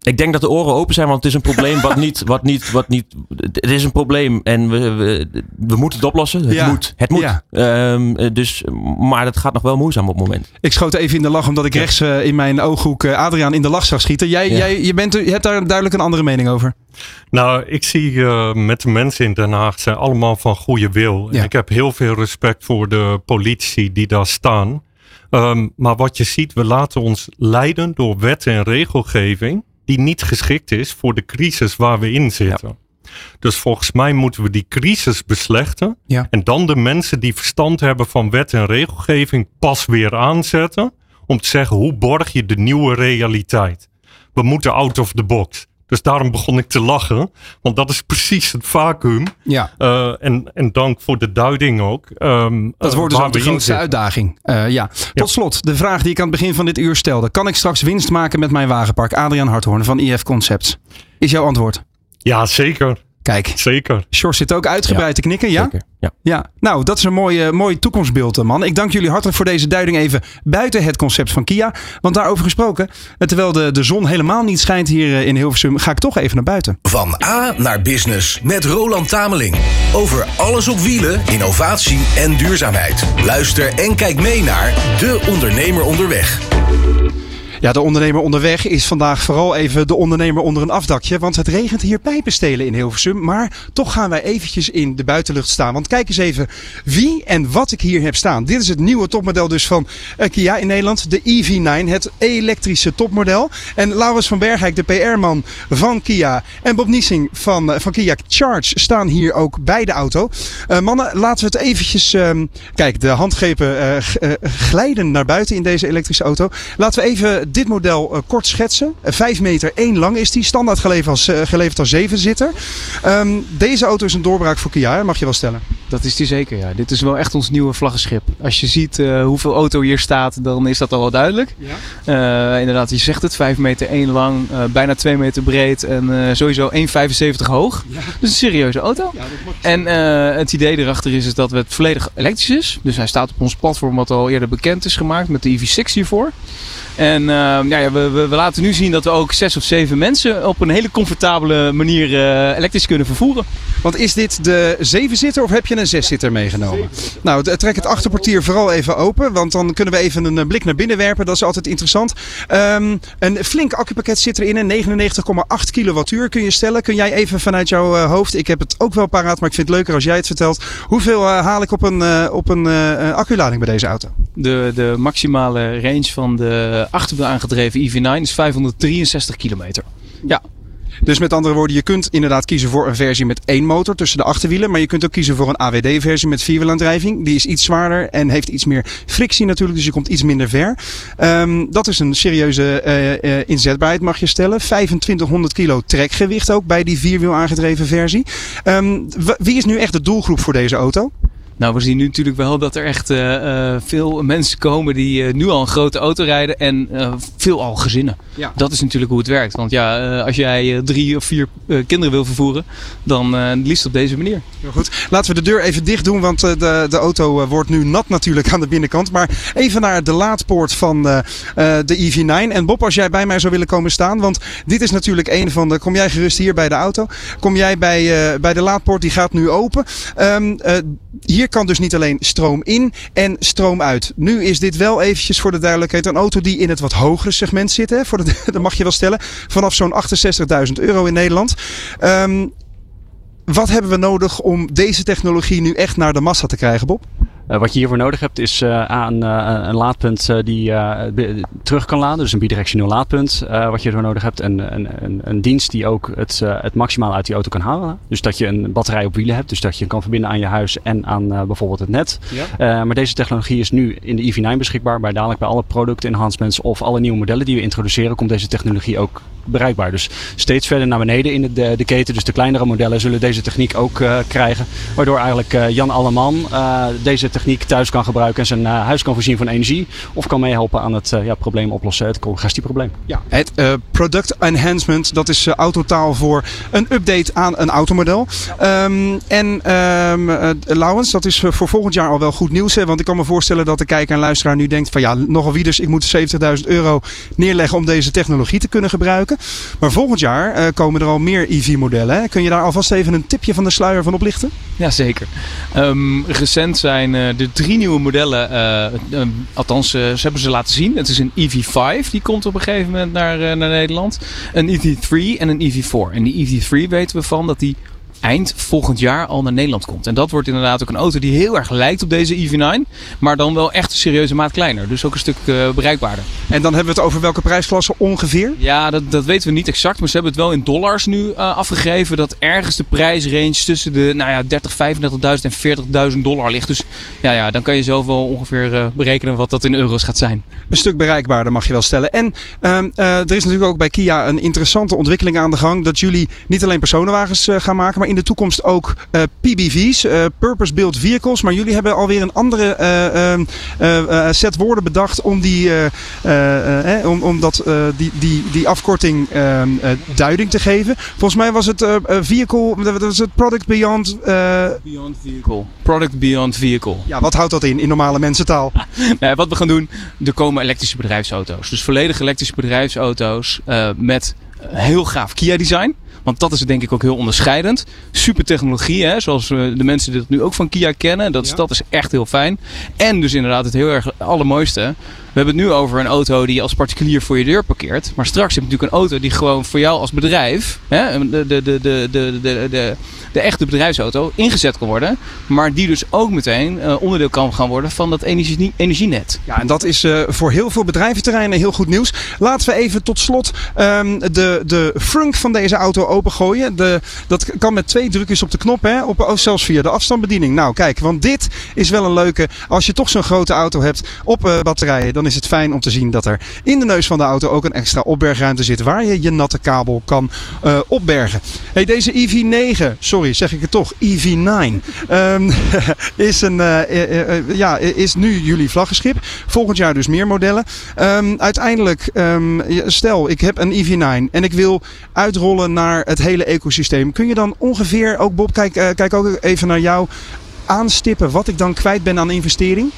Ik denk dat de oren open zijn, want het is een probleem wat niet, wat niet, wat niet. Het is een probleem en we, we, we moeten het oplossen. Het Ja. moet. Het moet. Ja. Um, dus, maar het gaat nog wel moeizaam op het moment. Ik schoot even in de lach omdat ik Ja. rechts uh, in mijn ooghoek uh, Adriaan in de lach zag schieten. Jij, Ja. jij je, bent, je hebt daar duidelijk een andere mening over. Nou, ik zie uh, met de mensen in Den Haag zijn allemaal van goede wil. Ja. En ik heb heel veel respect voor de politici die daar staan. Um, maar wat je ziet, we laten ons leiden door wet en regelgeving die niet geschikt is voor de crisis waar we in zitten. Dus volgens mij moeten we die crisis beslechten. Ja. En dan de mensen die verstand hebben van wet en regelgeving pas weer aanzetten. Om te zeggen, hoe borg je de nieuwe realiteit? We moeten out of the box. Dus daarom begon ik te lachen. Want dat is precies het vacuüm. Ja. Uh, en, en dank voor de duiding ook. Um, dat wordt dus ook de grootste uitdaging. Uh, ja. Tot ja. slot, de vraag die ik aan het begin van dit uur stelde. Kan ik straks winst maken met mijn wagenpark? Adriaan Harthoorn van IF Concepts. Is jouw antwoord? Ja, zeker. Kijk, zeker. Sjors zit ook uitgebreid ja, te knikken, ja? Zeker, ja. ja. Nou, dat is een mooi, mooi toekomstbeeld, man. Ik dank jullie hartelijk voor deze duiding even buiten het concept van Kia. Want daarover gesproken, terwijl de, de zon helemaal niet schijnt hier in Hilversum, ga ik toch even naar buiten. Van A naar Business met Roland Tameling. Over alles op wielen, innovatie en duurzaamheid. Luister en kijk mee naar De Ondernemer Onderweg. Ja, de ondernemer onderweg is vandaag vooral even de ondernemer onder een afdakje. Want het regent hier pijpenstelen in Hilversum. Maar toch gaan wij eventjes in de buitenlucht staan. Want kijk eens even wie en wat ik hier heb staan. Dit is het nieuwe topmodel dus van uh, Kia in Nederland. De EV9, het elektrische topmodel. En Laurens van Bergijk, de PR-man van Kia. En Bob Niesing van, uh, van Kia Charge staan hier ook bij de auto. Uh, mannen, laten we het eventjes... kijk, de handgrepen glijden naar buiten in deze elektrische auto. Laten we even dit model uh, kort schetsen. 5 meter 1 lang is die. Standaard geleverd als, uh, geleverd als 7-zitter. Um, deze auto is een doorbraak voor Kia, mag je wel stellen. Dat is die zeker, ja. Dit is wel echt ons nieuwe vlaggenschip. Als je ziet uh, hoeveel auto hier staat, dan is dat al wel duidelijk. Ja. inderdaad, je zegt het, 5 meter 1 lang, bijna 2 meter breed en sowieso 1,75 hoog. Ja. Dus een serieuze auto. Ja, en het idee erachter is, is dat het volledig elektrisch is. Dus hij staat op ons platform wat al eerder bekend is gemaakt met de EV6 hiervoor. En uh, ja, we, we, we, laten nu zien dat we ook zes of zeven mensen op een hele comfortabele manier elektrisch kunnen vervoeren. Want is dit de zevenzitter of heb je een zeszitter meegenomen? Nou, trek het achterportier vooral even open, want dan kunnen we even een blik naar binnen werpen. Dat is altijd interessant. Um, een flink accupakket zit erin, een 99,8 kilowattuur kun je stellen. Kun jij even vanuit jouw uh, hoofd, ik heb het ook wel paraat, maar ik vind het leuker als jij het vertelt. Hoeveel uh, haal ik op een, op een acculading bij deze auto? De, de maximale range van de achterwiel aangedreven EV9 is 563 kilometer. Ja, dus met andere woorden, je kunt inderdaad kiezen voor een versie met één motor tussen de achterwielen. Maar je kunt ook kiezen voor een AWD-versie met vierwielaandrijving. Die is iets zwaarder en heeft iets meer frictie natuurlijk. Dus je komt iets minder ver. Um, dat is een serieuze uh, uh, inzetbaarheid mag je stellen. 2500 kilo trekgewicht ook bij die vierwiel aangedreven versie. Um, wie is nu echt de doelgroep voor deze auto? Nou, we zien nu natuurlijk wel dat er echt uh, uh, veel mensen komen die uh, nu al een grote auto rijden en veel al gezinnen. Ja. Dat is natuurlijk hoe het werkt. Want ja, als jij drie of vier kinderen wil vervoeren, dan liefst op deze manier. Heel goed. Laten we de deur even dicht doen, want de, de auto wordt nu nat natuurlijk aan de binnenkant. Maar even naar de laadpoort van de EV9. En Bob, als jij bij mij zou willen komen staan, want dit is natuurlijk een van de... Kom jij gerust hier bij de auto? Kom jij bij, bij de laadpoort, die gaat nu open. Um, hier kan dus niet alleen stroom in en stroom uit. Nu is dit wel eventjes voor de duidelijkheid een auto die in het wat hogere segment zit. Hè, voor de, dat mag je wel stellen. Vanaf zo'n 68.000 euro in Nederland. Um, wat hebben we nodig om deze technologie nu echt naar de massa te krijgen, Bob? Uh, wat je hiervoor nodig hebt is uh, aan, uh, een laadpunt die terug kan laden. Dus een bidirectioneel laadpunt wat je ervoor nodig hebt. En een, een, een dienst die ook het, het maximaal uit die auto kan halen. Dus dat je een batterij op wielen hebt. Dus dat je kan verbinden aan je huis en aan bijvoorbeeld het net. Ja. maar deze technologie is nu in de EV9 beschikbaar. Maar dadelijk bij alle product enhancements of alle nieuwe modellen die we introduceren komt deze technologie ook bereikbaar. Dus steeds verder naar beneden in de, de keten. Dus de kleinere modellen zullen deze techniek ook krijgen. Waardoor eigenlijk Jan Alleman deze techniek thuis kan gebruiken en zijn uh, huis kan voorzien van energie. Of kan meehelpen aan het uh, ja, probleem oplossen, het congestieprobleem. Ja, het uh, product enhancement, dat is autotaal voor een update aan een automodel. Um, en um, Laurens, dat is voor volgend jaar al wel goed nieuws. Hè? Want ik kan me voorstellen dat de kijker en luisteraar nu denkt van ja, nogal wie dus, ik moet 70.000 euro neerleggen om deze technologie te kunnen gebruiken. Maar volgend jaar komen er al meer EV-modellen. Kun je daar alvast even een tipje van de sluier van oplichten? Jazeker. Um, recent zijn de drie nieuwe modellen, uh, uh, althans, ze hebben ze laten zien. Het is een EV5, die komt op een gegeven moment naar, naar Nederland. Een EV3 en een EV4. En die EV3 weten we van dat die eind volgend jaar al naar Nederland komt. En dat wordt inderdaad ook een auto die heel erg lijkt op deze EV9, maar dan wel echt een serieuze maat kleiner. Dus ook een stuk uh, bereikbaarder. En dan hebben we het over welke prijsklasse ongeveer? Ja, dat, dat weten we niet exact, maar ze hebben het wel in dollars nu uh, afgegeven. Dat ergens de prijsrange tussen de nou ja, 30, 35.000 en 40.000 dollar ligt. Dus ja, ja, dan kan je zelf wel ongeveer uh, berekenen wat dat in euro's gaat zijn. Een stuk bereikbaarder mag je wel stellen. En ehm, er is natuurlijk ook bij Kia een interessante ontwikkeling aan de gang. Dat jullie niet alleen personenwagens gaan maken, maar in de toekomst ook uh, PBV's, uh, Purpose Built Vehicles. Maar jullie hebben alweer een andere uh, set woorden bedacht om, die, eh, om, om dat, die, die, die afkorting ehm, duiding te geven. Volgens mij was het vehicle, dat was het product beyond... beyond vehicle. Product beyond vehicle. Ja, wat houdt dat in, in normale mensentaal? nee, wat we gaan doen, er komen elektrische bedrijfsauto's. Dus volledig elektrische bedrijfsauto's met heel gaaf Kia design. Want dat is denk ik ook heel onderscheidend. Super technologie, hè? zoals de mensen dit nu ook van Kia kennen. Dat, dat is echt heel fijn. En dus inderdaad het heel erg allermooiste. We hebben het nu over een auto die als particulier voor je deur parkeert. Maar straks heb je natuurlijk een auto die gewoon voor jou als bedrijf, hè, de, de, de, de, de, de, de, echte bedrijfsauto, ingezet kan worden. Maar die dus ook meteen uh, onderdeel kan gaan worden van dat energie, energienet. Ja, en dat is uh, voor heel veel bedrijventerreinen heel goed nieuws. Laten we even tot slot um, de, de frunk van deze auto opengooien. De, dat kan met twee drukjes op de knop, hè, op, zelfs via de afstandsbediening. Nou, kijk, want dit is wel een leuke. Als je toch zo'n grote auto hebt op uh, batterijen dan is het fijn om te zien dat er in de neus van de auto ook een extra opbergruimte zit waar je je natte kabel kan uh, opbergen. Hey, deze EV9, sorry zeg ik het toch, EV9, um, is, een, uh, ja, is nu jullie vlaggenschip. Volgend jaar dus meer modellen. Um, uiteindelijk, um, stel ik heb een EV9 en ik wil uitrollen naar het hele ecosysteem. Kun je dan ongeveer, ook Bob, kijk, kijk ook even naar jou, aanstippen wat ik dan kwijt ben aan investering?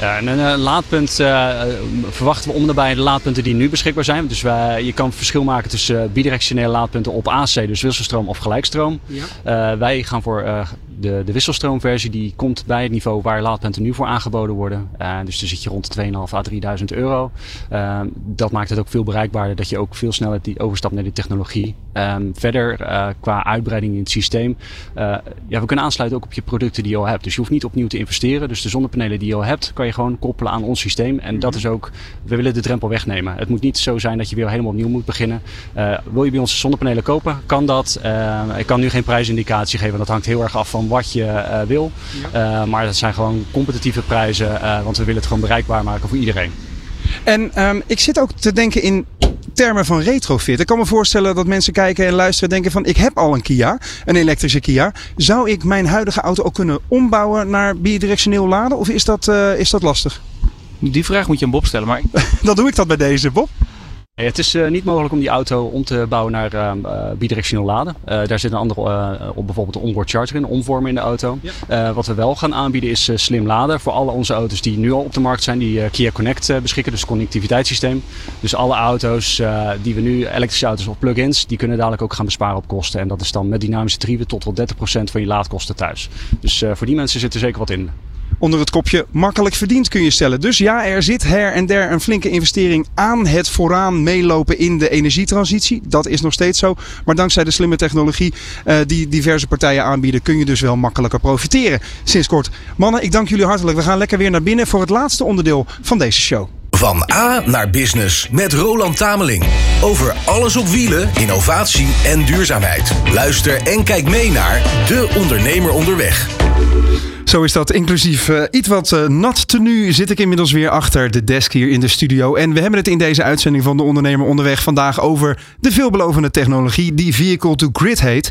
Ja, en een, een laadpunt uh, verwachten we om nabij de laadpunten die nu beschikbaar zijn. Dus wij, je kan verschil maken tussen bidirectionele laadpunten op AC, dus wisselstroom of gelijkstroom. Ja. Uh, wij gaan voor uh, de, de wisselstroomversie. Die komt bij het niveau waar laadpunten nu voor aangeboden worden. dus dan zit je rond de 2.500 à 3.000 euro. dat maakt het ook veel bereikbaarder dat je ook veel sneller die overstapt naar die technologie. Um, verder qua uitbreiding in het systeem. ja, we kunnen aansluiten ook op je producten die je al hebt. Dus je hoeft niet opnieuw te investeren. Dus de zonnepanelen die je al hebt, kan je gewoon koppelen aan ons systeem. En dat is ook, we willen de drempel wegnemen. Het moet niet zo zijn dat je weer helemaal opnieuw moet beginnen. Uh, wil je bij ons zonnepanelen kopen, kan dat. Uh, ik kan nu geen prijsindicatie geven, dat hangt heel erg af van wat je uh, wil. Ja. maar dat zijn gewoon competitieve prijzen, want we willen het gewoon bereikbaar maken voor iedereen. En um, ik zit ook te denken in termen van retrofit. Ik kan me voorstellen dat mensen kijken en luisteren en denken van ik heb al een Kia, een elektrische Kia. Zou ik mijn huidige auto ook kunnen ombouwen naar bidirectioneel laden of is dat, uh, is dat lastig? Die vraag moet je aan Bob stellen, maar... Dan doe ik dat bij deze, Bob. Het is uh, niet mogelijk om die auto om te bouwen naar uh, bidirectioneel laden. Uh, daar zit een andere, op bijvoorbeeld de onboard charger in, omvormen in de auto. Ja. wat we wel gaan aanbieden is slim laden voor alle onze auto's die nu al op de markt zijn, die Kia Connect beschikken, dus connectiviteitssysteem. Dus alle auto's die we nu, elektrische auto's of plug-ins, die kunnen dadelijk ook gaan besparen op kosten. En dat is dan met dynamische drieven tot wel 30% van je laadkosten thuis. Dus voor die mensen zit er zeker wat in onder het kopje makkelijk verdiend kun je stellen. Dus ja, er zit her en der een flinke investering aan het vooraan meelopen in de energietransitie. Dat is nog steeds zo. Maar dankzij de slimme technologie uh, die diverse partijen aanbieden, kun je dus wel makkelijker profiteren. Sinds kort. Mannen, ik dank jullie hartelijk. We gaan lekker weer naar binnen voor het laatste onderdeel van deze show. Van A naar Business met Roland Tameling. Over alles op wielen, innovatie en duurzaamheid. Luister en kijk mee naar De Ondernemer Onderweg. Zo is dat. Inclusief uh, iets wat uh, nat tenue zit ik inmiddels weer achter de desk hier in de studio. En we hebben het in deze uitzending van de Ondernemer Onderweg vandaag over de veelbelovende technologie die Vehicle to Grid heet.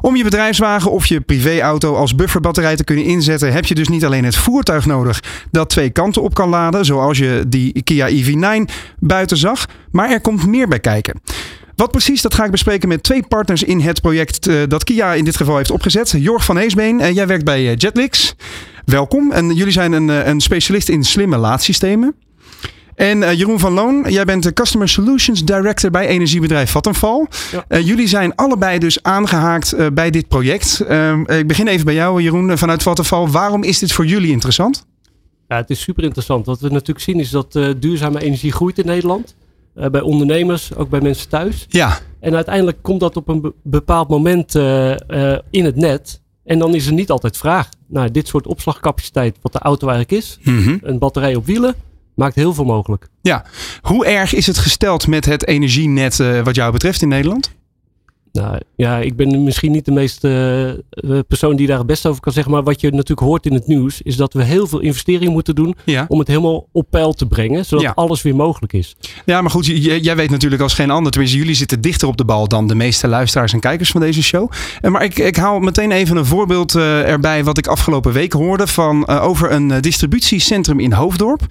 Om je bedrijfswagen of je privéauto als bufferbatterij te kunnen inzetten, heb je dus niet alleen het voertuig nodig dat twee kanten op kan laden, zoals je die Kia EV9 buiten zag, maar er komt meer bij kijken. Wat precies, dat ga ik bespreken met twee partners in het project uh, dat Kia in dit geval heeft opgezet. Jorg van Heesbeen, uh, jij werkt bij uh, Jetlix. Welkom. En jullie zijn een, een specialist in slimme laadsystemen. En Jeroen van Loon, jij bent de Customer Solutions Director bij energiebedrijf Vattenfall. Ja. jullie zijn allebei dus aangehaakt bij dit project. Ehm, ik begin even bij jou, Jeroen, vanuit Vattenfall. Waarom is dit voor jullie interessant? Ja, het is super interessant. Wat we natuurlijk zien is dat duurzame energie groeit in Nederland. Uh, bij ondernemers, ook bij mensen thuis. Ja. En uiteindelijk komt dat op een be- bepaald moment eh, eh, in het net. En dan is er niet altijd vraag. Nou, dit soort opslagcapaciteit, wat de auto eigenlijk is, Mhm. een batterij op wielen, maakt heel veel mogelijk. Ja, hoe erg is het gesteld met het energienet eh, wat jou betreft in Nederland? Nou ja, ik ben misschien niet de meeste eh, eh, persoon die daar het beste over kan zeggen. Maar wat je natuurlijk hoort in het nieuws, is dat we heel veel investeringen moeten doen Ja. om het helemaal op peil te brengen, zodat Ja. alles weer mogelijk is. Ja, maar goed, jij weet natuurlijk als geen ander. Tenminste, jullie zitten dichter op de bal dan de meeste luisteraars en kijkers van deze show. Eh, Maar ik, ik haal meteen even een voorbeeld erbij wat ik afgelopen week hoorde van, over een distributiecentrum in Hoofddorp.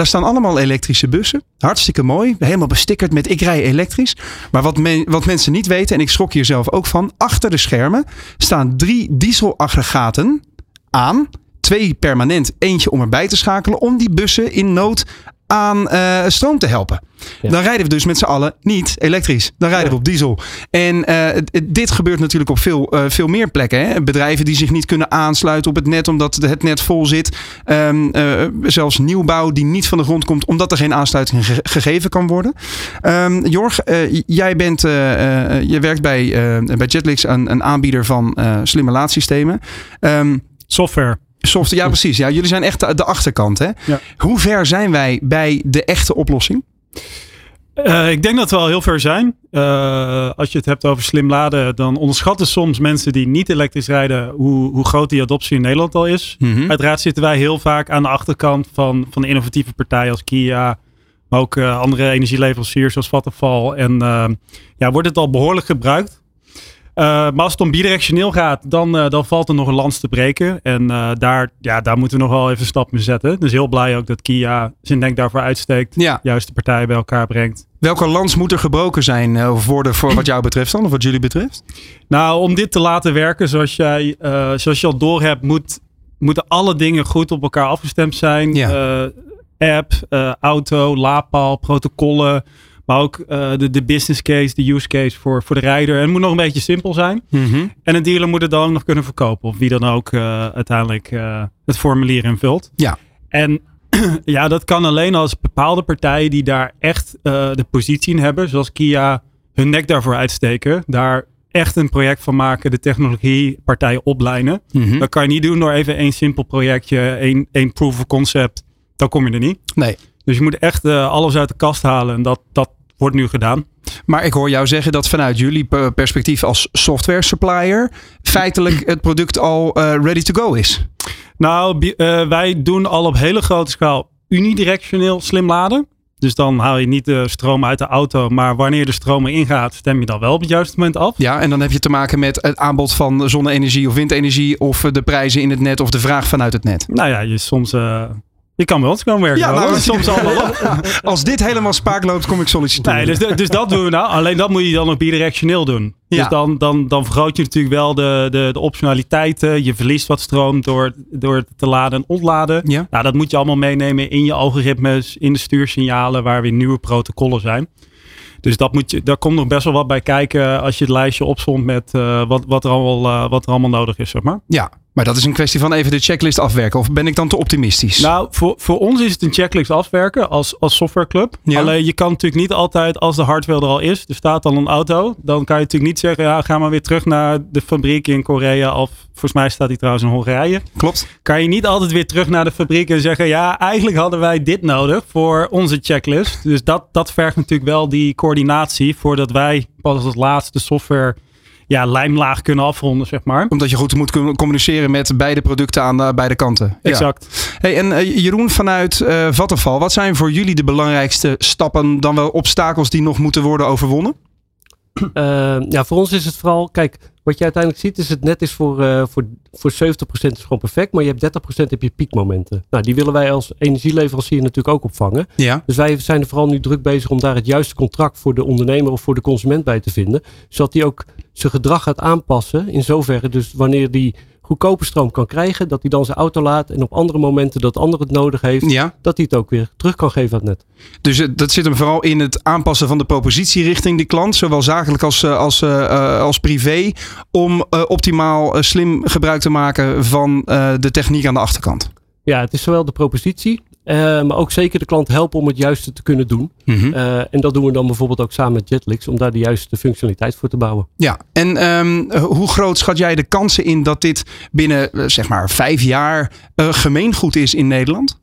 Daar staan allemaal elektrische bussen. Hartstikke mooi. Helemaal bestickerd met ik rij elektrisch. Maar wat, wat mensen niet weten, en ik schrok hier zelf ook van. Achter de schermen staan drie dieselaggregaten aan. Twee permanent, eentje om erbij te schakelen. Om die bussen in nood aan eh, stroom te helpen. Ja. Dan rijden we dus met z'n allen niet elektrisch. Dan rijden we op diesel. En eh, dit gebeurt natuurlijk op veel, eh, veel meer plekken. Hè? Bedrijven die zich niet kunnen aansluiten op het net omdat het net vol zit. Ehm, eh, zelfs nieuwbouw die niet van de grond komt omdat er geen aansluiting ge- gegeven kan worden. Ehm, Jorg, jij bent, je werkt bij, bij Jetlix, een, een aanbieder van slimme laadsystemen. Ehm, Software. Software, ja precies. Ja, jullie zijn echt de, de achterkant. Hè? Ja. Hoe ver zijn wij bij de echte oplossing? Eh, ik denk dat we al heel ver zijn. Eh, als je het hebt over slim laden, dan onderschatten soms mensen die niet elektrisch rijden hoe, hoe groot die adoptie in Nederland al is. Mhm. Uiteraard zitten wij heel vaak aan de achterkant van, van innovatieve partijen als Kia, maar ook eh, andere energieleveranciers zoals Vattenfall. En ja, wordt het al behoorlijk gebruikt. Eh, maar als het om bidirectioneel gaat, dan, eh, dan valt er nog een lans te breken. En eh, daar, ja, daar moeten we nog wel even een stap mee zetten. Dus heel blij ook dat Kia zijn denk daarvoor uitsteekt. Ja. Juist de partijen bij elkaar brengt. Welke lans moet er gebroken zijn of worden voor wat jou betreft dan, of wat jullie betreft? Nou, om dit te laten werken zoals, jij, zoals je al doorhebt, moet, moeten alle dingen goed op elkaar afgestemd zijn. Ja. App, auto, laadpaal, protocollen. Maar ook eh, de, de business case, de use case voor, voor de rijder. En het moet nog een beetje simpel zijn. En een dealer moet het dan ook nog kunnen verkopen. Of wie dan ook eh, uiteindelijk eh, het formulier invult. Ja. En ja, dat kan alleen als bepaalde partijen die daar echt de positie in hebben. Zoals Kia hun nek daarvoor uitsteken. Daar echt een project van maken. De technologiepartijen oplijnen. Mhm. Dat kan je niet doen door even één simpel projectje. één, één proof of concept. Dan kom je er niet. Nee. Dus je moet echt alles uit de kast halen. En dat, dat wordt nu gedaan. Maar ik hoor jou zeggen dat vanuit jullie pe- perspectief als software supplier feitelijk het product al eh, ready to go is. Nou, eh, wij doen al op hele grote schaal unidirectioneel slim laden. Dus dan haal je niet de stroom uit de auto, maar wanneer de stroom erin gaat, stem je dan wel op het juiste moment af. Ja, en dan heb je te maken met het aanbod van zonne-energie of windenergie of de prijzen in het net of de vraag vanuit het net. Nou ja, je soms. eh, je kan bij ons komen werken. Ja, nou, soms allemaal. Als dit helemaal spaak loopt, kom ik solliciteren. Nee, dus, dus dat doen we nou. Alleen dat moet je dan ook bidirectioneel doen. Ja. Dus dan, dan, dan vergroot je natuurlijk wel de, de, de optionaliteiten. Je verliest wat stroom door, door te laden en ontladen. Ja. Nou, dat moet je allemaal meenemen in je algoritmes, in de stuursignalen, waar weer nieuwe protocollen zijn. Dus dat moet je, daar komt nog best wel wat bij kijken als je het lijstje opzomt met eh, wat, wat, er allemaal, eh, wat er allemaal nodig is, zeg maar. Ja, maar dat is een kwestie van even de checklist afwerken. Of ben ik dan te optimistisch? Nou, voor, voor ons is het een checklist afwerken als, als softwareclub. Ja. Alleen je kan natuurlijk niet altijd, als de hardware er al is, er staat al een auto, dan kan je natuurlijk niet zeggen, ja, ga maar weer terug naar de fabriek in Korea. Of volgens mij staat die trouwens in Hongarije. Klopt. Kan je niet altijd weer terug naar de fabriek en zeggen, ja, eigenlijk hadden wij dit nodig voor onze checklist. Dus dat, dat vergt natuurlijk wel die coördinatie voordat wij pas als laatste software ja, lijmlaag kunnen afronden, zeg maar. Omdat je goed moet kunnen communiceren met beide producten aan eh, beide kanten. Ja. Exact. Hey, en eh, Jeroen vanuit eh Vattenfall, wat zijn voor jullie de belangrijkste stappen, dan wel obstakels die nog moeten worden overwonnen? Eh, ja, voor ons is het vooral, kijk, wat je uiteindelijk ziet is het net is voor, eh, voor, voor 70% is gewoon perfect, maar je hebt 30% heb je piekmomenten. Nou, die willen wij als energieleverancier natuurlijk ook opvangen. Ja. Dus wij zijn er vooral nu druk bezig om daar het juiste contract voor de ondernemer of voor de consument bij te vinden. Zodat die ook zijn gedrag gaat aanpassen. In zoverre dus wanneer die goedkope stroom kan krijgen, dat hij dan zijn auto laat en op andere momenten dat ander het nodig heeft, Ja. dat hij het ook weer terug kan geven aan het net. Dus eh, dat zit hem vooral in het aanpassen van de propositie richting die klant, zowel zakelijk als, eh, als, eh, als privé, om optimaal slim gebruik te maken van de techniek aan de achterkant. Ja, het is zowel de propositie Uh, maar ook zeker de klant helpen om het juiste te kunnen doen. Mm -hmm. uh, en dat doen we dan bijvoorbeeld ook samen met Jetlix om daar de juiste functionaliteit voor te bouwen. Ja, en um, hoe groot schat jij de kansen in dat dit binnen zeg maar vijf jaar gemeengoed is in Nederland?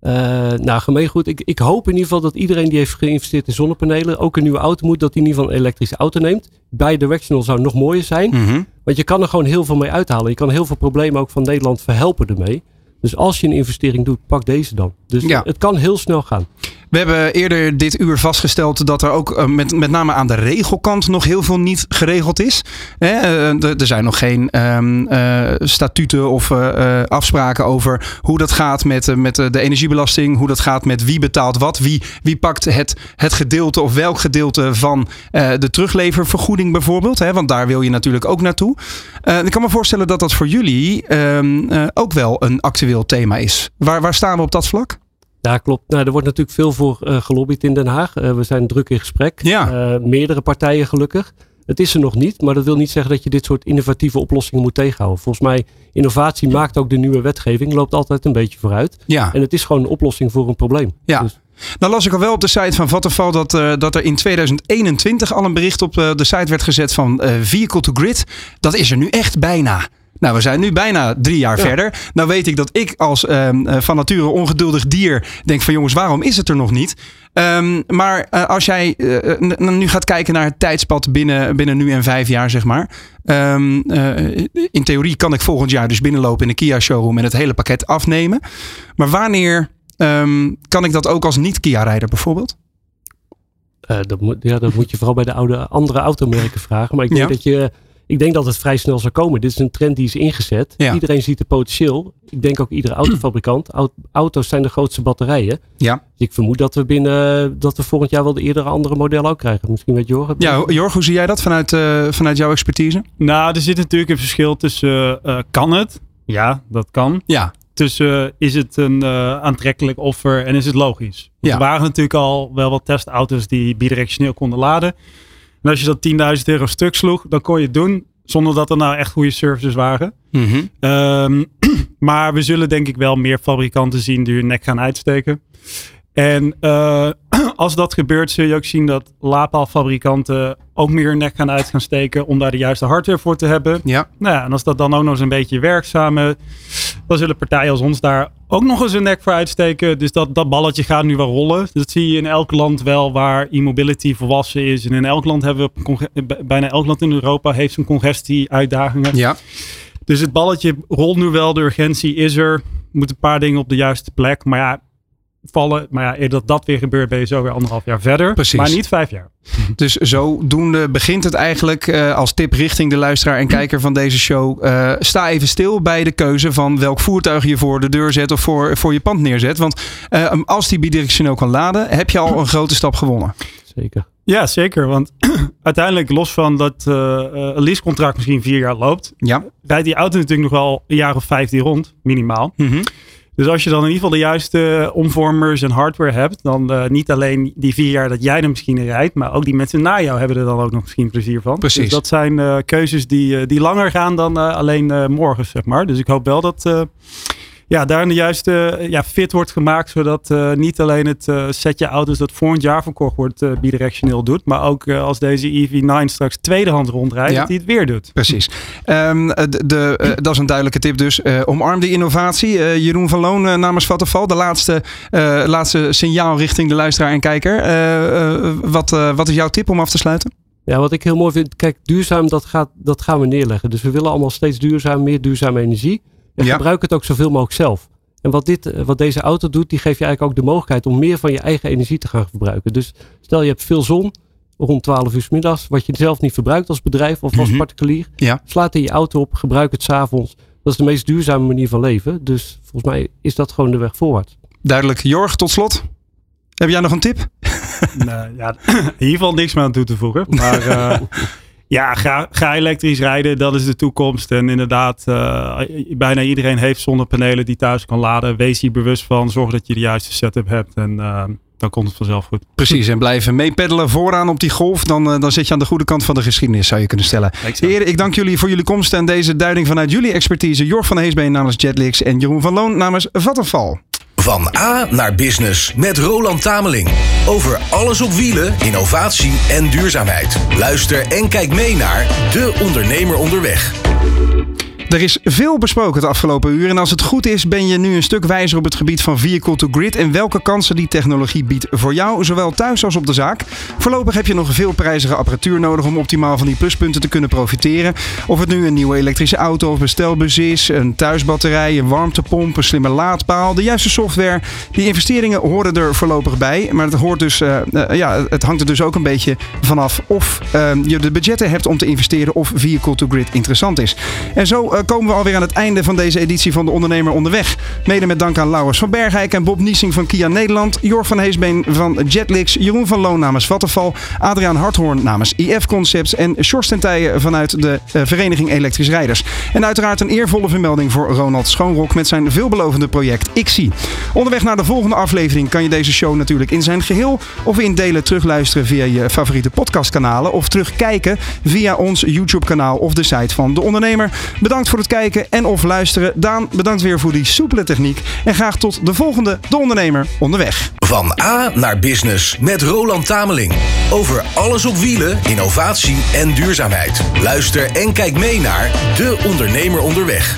Nou, gemeengoed. Ik, ik hoop in ieder geval dat iedereen die heeft geïnvesteerd in zonnepanelen, ook een nieuwe auto moet, dat hij in ieder geval een elektrische auto neemt. Bidirectional zou nog mooier zijn. Mm -hmm. Want je kan er gewoon heel veel mee uithalen. Je kan heel veel problemen ook van Nederland verhelpen ermee. Dus als je een investering doet, pak deze dan. Dus ja. het kan heel snel gaan. We hebben eerder dit uur vastgesteld dat er ook met, met name aan de regelkant nog heel veel niet geregeld is. Er zijn nog geen um, uh, statuten of afspraken over hoe dat gaat met, met de energiebelasting. Hoe dat gaat met wie betaalt wat. Wie, wie pakt het, het gedeelte of welk gedeelte van de terugleververgoeding bijvoorbeeld. Want daar wil je natuurlijk ook naartoe. ik kan me voorstellen dat dat voor jullie um, ook wel een actueel thema is. Waar, waar staan we op dat vlak? Ja, klopt. Nou, er wordt natuurlijk veel voor uh, gelobbyd in Den Haag. Uh, we zijn druk in gesprek. Ja. Uh, meerdere partijen gelukkig. Het is er nog niet, maar dat wil niet zeggen dat je dit soort innovatieve oplossingen moet tegenhouden. Volgens mij, innovatie maakt ook de nieuwe wetgeving, loopt altijd een beetje vooruit. Ja. En het is gewoon een oplossing voor een probleem. Ja. Dus. Nou las ik al wel op de site van Vattenfall dat, uh, dat er in 2021 al een bericht op de site werd gezet van uh, Vehicle to Grid. Dat is er nu echt bijna. Nou, we zijn nu bijna drie jaar ja. verder. Nou weet ik dat ik als um, van nature ongeduldig dier denk van jongens, waarom is het er nog niet? Um, maar uh, als jij uh, nu gaat kijken naar het tijdspad binnen, binnen nu en vijf jaar, zeg maar. Um, in theorie kan ik volgend jaar dus binnenlopen in de Kia showroom en het hele pakket afnemen. Maar wanneer kan ik dat ook als niet-Kia-rijder bijvoorbeeld? dat, moet, ja, dat moet je vooral bij de oude, andere automerken vragen. Maar ik denk ja. dat je ik denk dat het vrij snel zal komen. Dit is een trend die is ingezet. Ja. Iedereen ziet het potentieel. Ik denk ook iedere autofabrikant. Auto's zijn de grootste batterijen. Ja. Dus ik vermoed dat we binnen dat we volgend jaar wel de eerdere andere modellen ook krijgen. Misschien met Jorg. Ja, Jorg, hoe zie jij dat vanuit, uh, vanuit jouw expertise? Nou, er zit natuurlijk een verschil tussen uh, kan het? Ja, dat kan. Ja. Tussen uh, is het een aantrekkelijk offer en is het logisch? Ja. Er waren natuurlijk al wel wat testauto's die bidirectioneel konden laden. En als je dat 10.000 euro stuk sloeg, dan kon je het doen. Zonder dat er nou echt goede services waren. Mm -hmm. um, maar we zullen denk ik wel meer fabrikanten zien die hun nek gaan uitsteken. En uh, als dat gebeurt, zul je ook zien dat laadpaalfabrikanten ook meer hun nek gaan uit gaan steken om daar de juiste hardware voor te hebben. Ja. Nou ja, en als dat dan ook nog eens een beetje werkzaam, dan zullen partijen als ons daar ook nog eens een nek voor uitsteken. Dus dat, dat balletje gaat nu wel rollen. Dat zie je in elk land wel waar e-mobility volwassen is. En in elk land hebben we, bijna elk land in Europa heeft zijn congestie-uitdagingen. Ja. Dus het balletje rolt nu wel, de urgentie is er. Moeten een paar dingen op de juiste plek. Maar ja, vallen. Maar ja, dat dat weer gebeurt, ben je zo weer anderhalf jaar verder. Precies. Maar niet vijf jaar. Dus zodoende begint het eigenlijk uh, als tip richting de luisteraar en kijker van deze show. Uh, sta even stil bij de keuze van welk voertuig je voor de deur zet of voor, voor je pand neerzet. Want uh, als die bidirectioneel kan laden, heb je al een grote stap gewonnen. Zeker. Ja, zeker. Want uiteindelijk, los van dat uh, een leasecontract misschien vier jaar loopt, ja. rijdt die auto natuurlijk nog wel een jaar of vijftien rond, minimaal. Mm -hmm. Dus als je dan in ieder geval de juiste omvormers en hardware hebt, dan uh, niet alleen die vier jaar dat jij er misschien rijdt, maar ook die mensen na jou hebben er dan ook nog misschien plezier van. Precies. Dus dat zijn uh, keuzes die, die langer gaan dan alleen morgen, zeg maar. Dus ik hoop wel dat ja, daar de juiste ja, fit wordt gemaakt, zodat uh, niet alleen het uh, setje auto's dat volgend jaar verkocht wordt uh, bidirectioneel doet, maar ook als deze EV9 straks tweedehand rondrijdt, ja. dat hij het weer doet. Precies. Um, de, de, dat is een duidelijke tip dus. omarm die innovatie. Jeroen van Loon namens Vattenfall, de laatste, laatste signaal richting de luisteraar en kijker. wat, wat is jouw tip om af te sluiten? Ja, wat ik heel mooi vind, kijk, duurzaam, dat, gaat, dat gaan we neerleggen. Dus we willen allemaal steeds duurzaam, meer duurzame energie. En ja. gebruik het ook zoveel mogelijk zelf. En wat, dit, wat deze auto doet, die geeft je eigenlijk ook de mogelijkheid om meer van je eigen energie te gaan verbruiken. Dus stel je hebt veel zon rond 12 uur s middags, wat je zelf niet verbruikt als bedrijf of als Mhm. particulier. Ja. Slaat in je auto op, gebruik het s'avonds. Dat is de meest duurzame manier van leven. Dus volgens mij is dat gewoon de weg voorwaarts. Duidelijk. Jorg, tot slot. Heb jij nog een tip? nee, ja, in ieder geval niks meer aan toe te voegen. Maar uh, ja, ga, ga, elektrisch rijden. Dat is de toekomst. En inderdaad, uh, bijna iedereen heeft zonnepanelen die thuis kan laden. Wees hier bewust van. Zorg dat je de juiste setup hebt. En uh, dan komt het vanzelf goed. Precies. En blijven meepeddelen vooraan op die golf. Dan, dan zit je aan de goede kant van de geschiedenis, zou je kunnen stellen. Heren, ik dank jullie voor jullie komst en deze duiding vanuit jullie expertise. Jorg van Heesbeen namens Jetlix en Jeroen van Loon namens Vattenfall. Van A naar Business met Roland Tameling. Over alles op wielen, innovatie en duurzaamheid. Luister en kijk mee naar De Ondernemer Onderweg. Er is veel besproken het afgelopen uur. En als het goed is, ben je nu een stuk wijzer op het gebied van vehicle to grid. En welke kansen die technologie biedt voor jou, zowel thuis als op de zaak. Voorlopig heb je nog veel prijzige apparatuur nodig om optimaal van die pluspunten te kunnen profiteren. Of het nu een nieuwe elektrische auto of bestelbus is, een thuisbatterij, een warmtepomp, een slimme laadpaal, de juiste software. Die investeringen horen er voorlopig bij. Maar het, hoort dus, uh, uh, ja, het hangt er dus ook een beetje vanaf of uh, je de budgetten hebt om te investeren of vehicle to grid interessant is. En zo komen we alweer aan het einde van deze editie van De Ondernemer Onderweg. Mede met dank aan Laurens van Bergijk en Bob Niesing van Kia Nederland. Jor van Heesbeen van Jetlix. Jeroen van Loon namens Vattenfall. Adriaan Harthoorn namens IF Concepts. En Sjors ten vanuit de uh, Vereniging Elektrisch Rijders. En uiteraard een eervolle vermelding voor Ronald Schoonrok met zijn veelbelovende project IXI. Onderweg naar de volgende aflevering kan je deze show natuurlijk in zijn geheel of in delen terugluisteren via je favoriete podcastkanalen. Of terugkijken via ons YouTube kanaal of de site van De Ondernemer. Bedankt voor het kijken en of luisteren. Daan, bedankt weer voor die soepele techniek. En graag tot de volgende De Ondernemer onderweg. Van A naar Business met Roland Tameling. Over alles op wielen, innovatie en duurzaamheid. Luister en kijk mee naar De Ondernemer onderweg.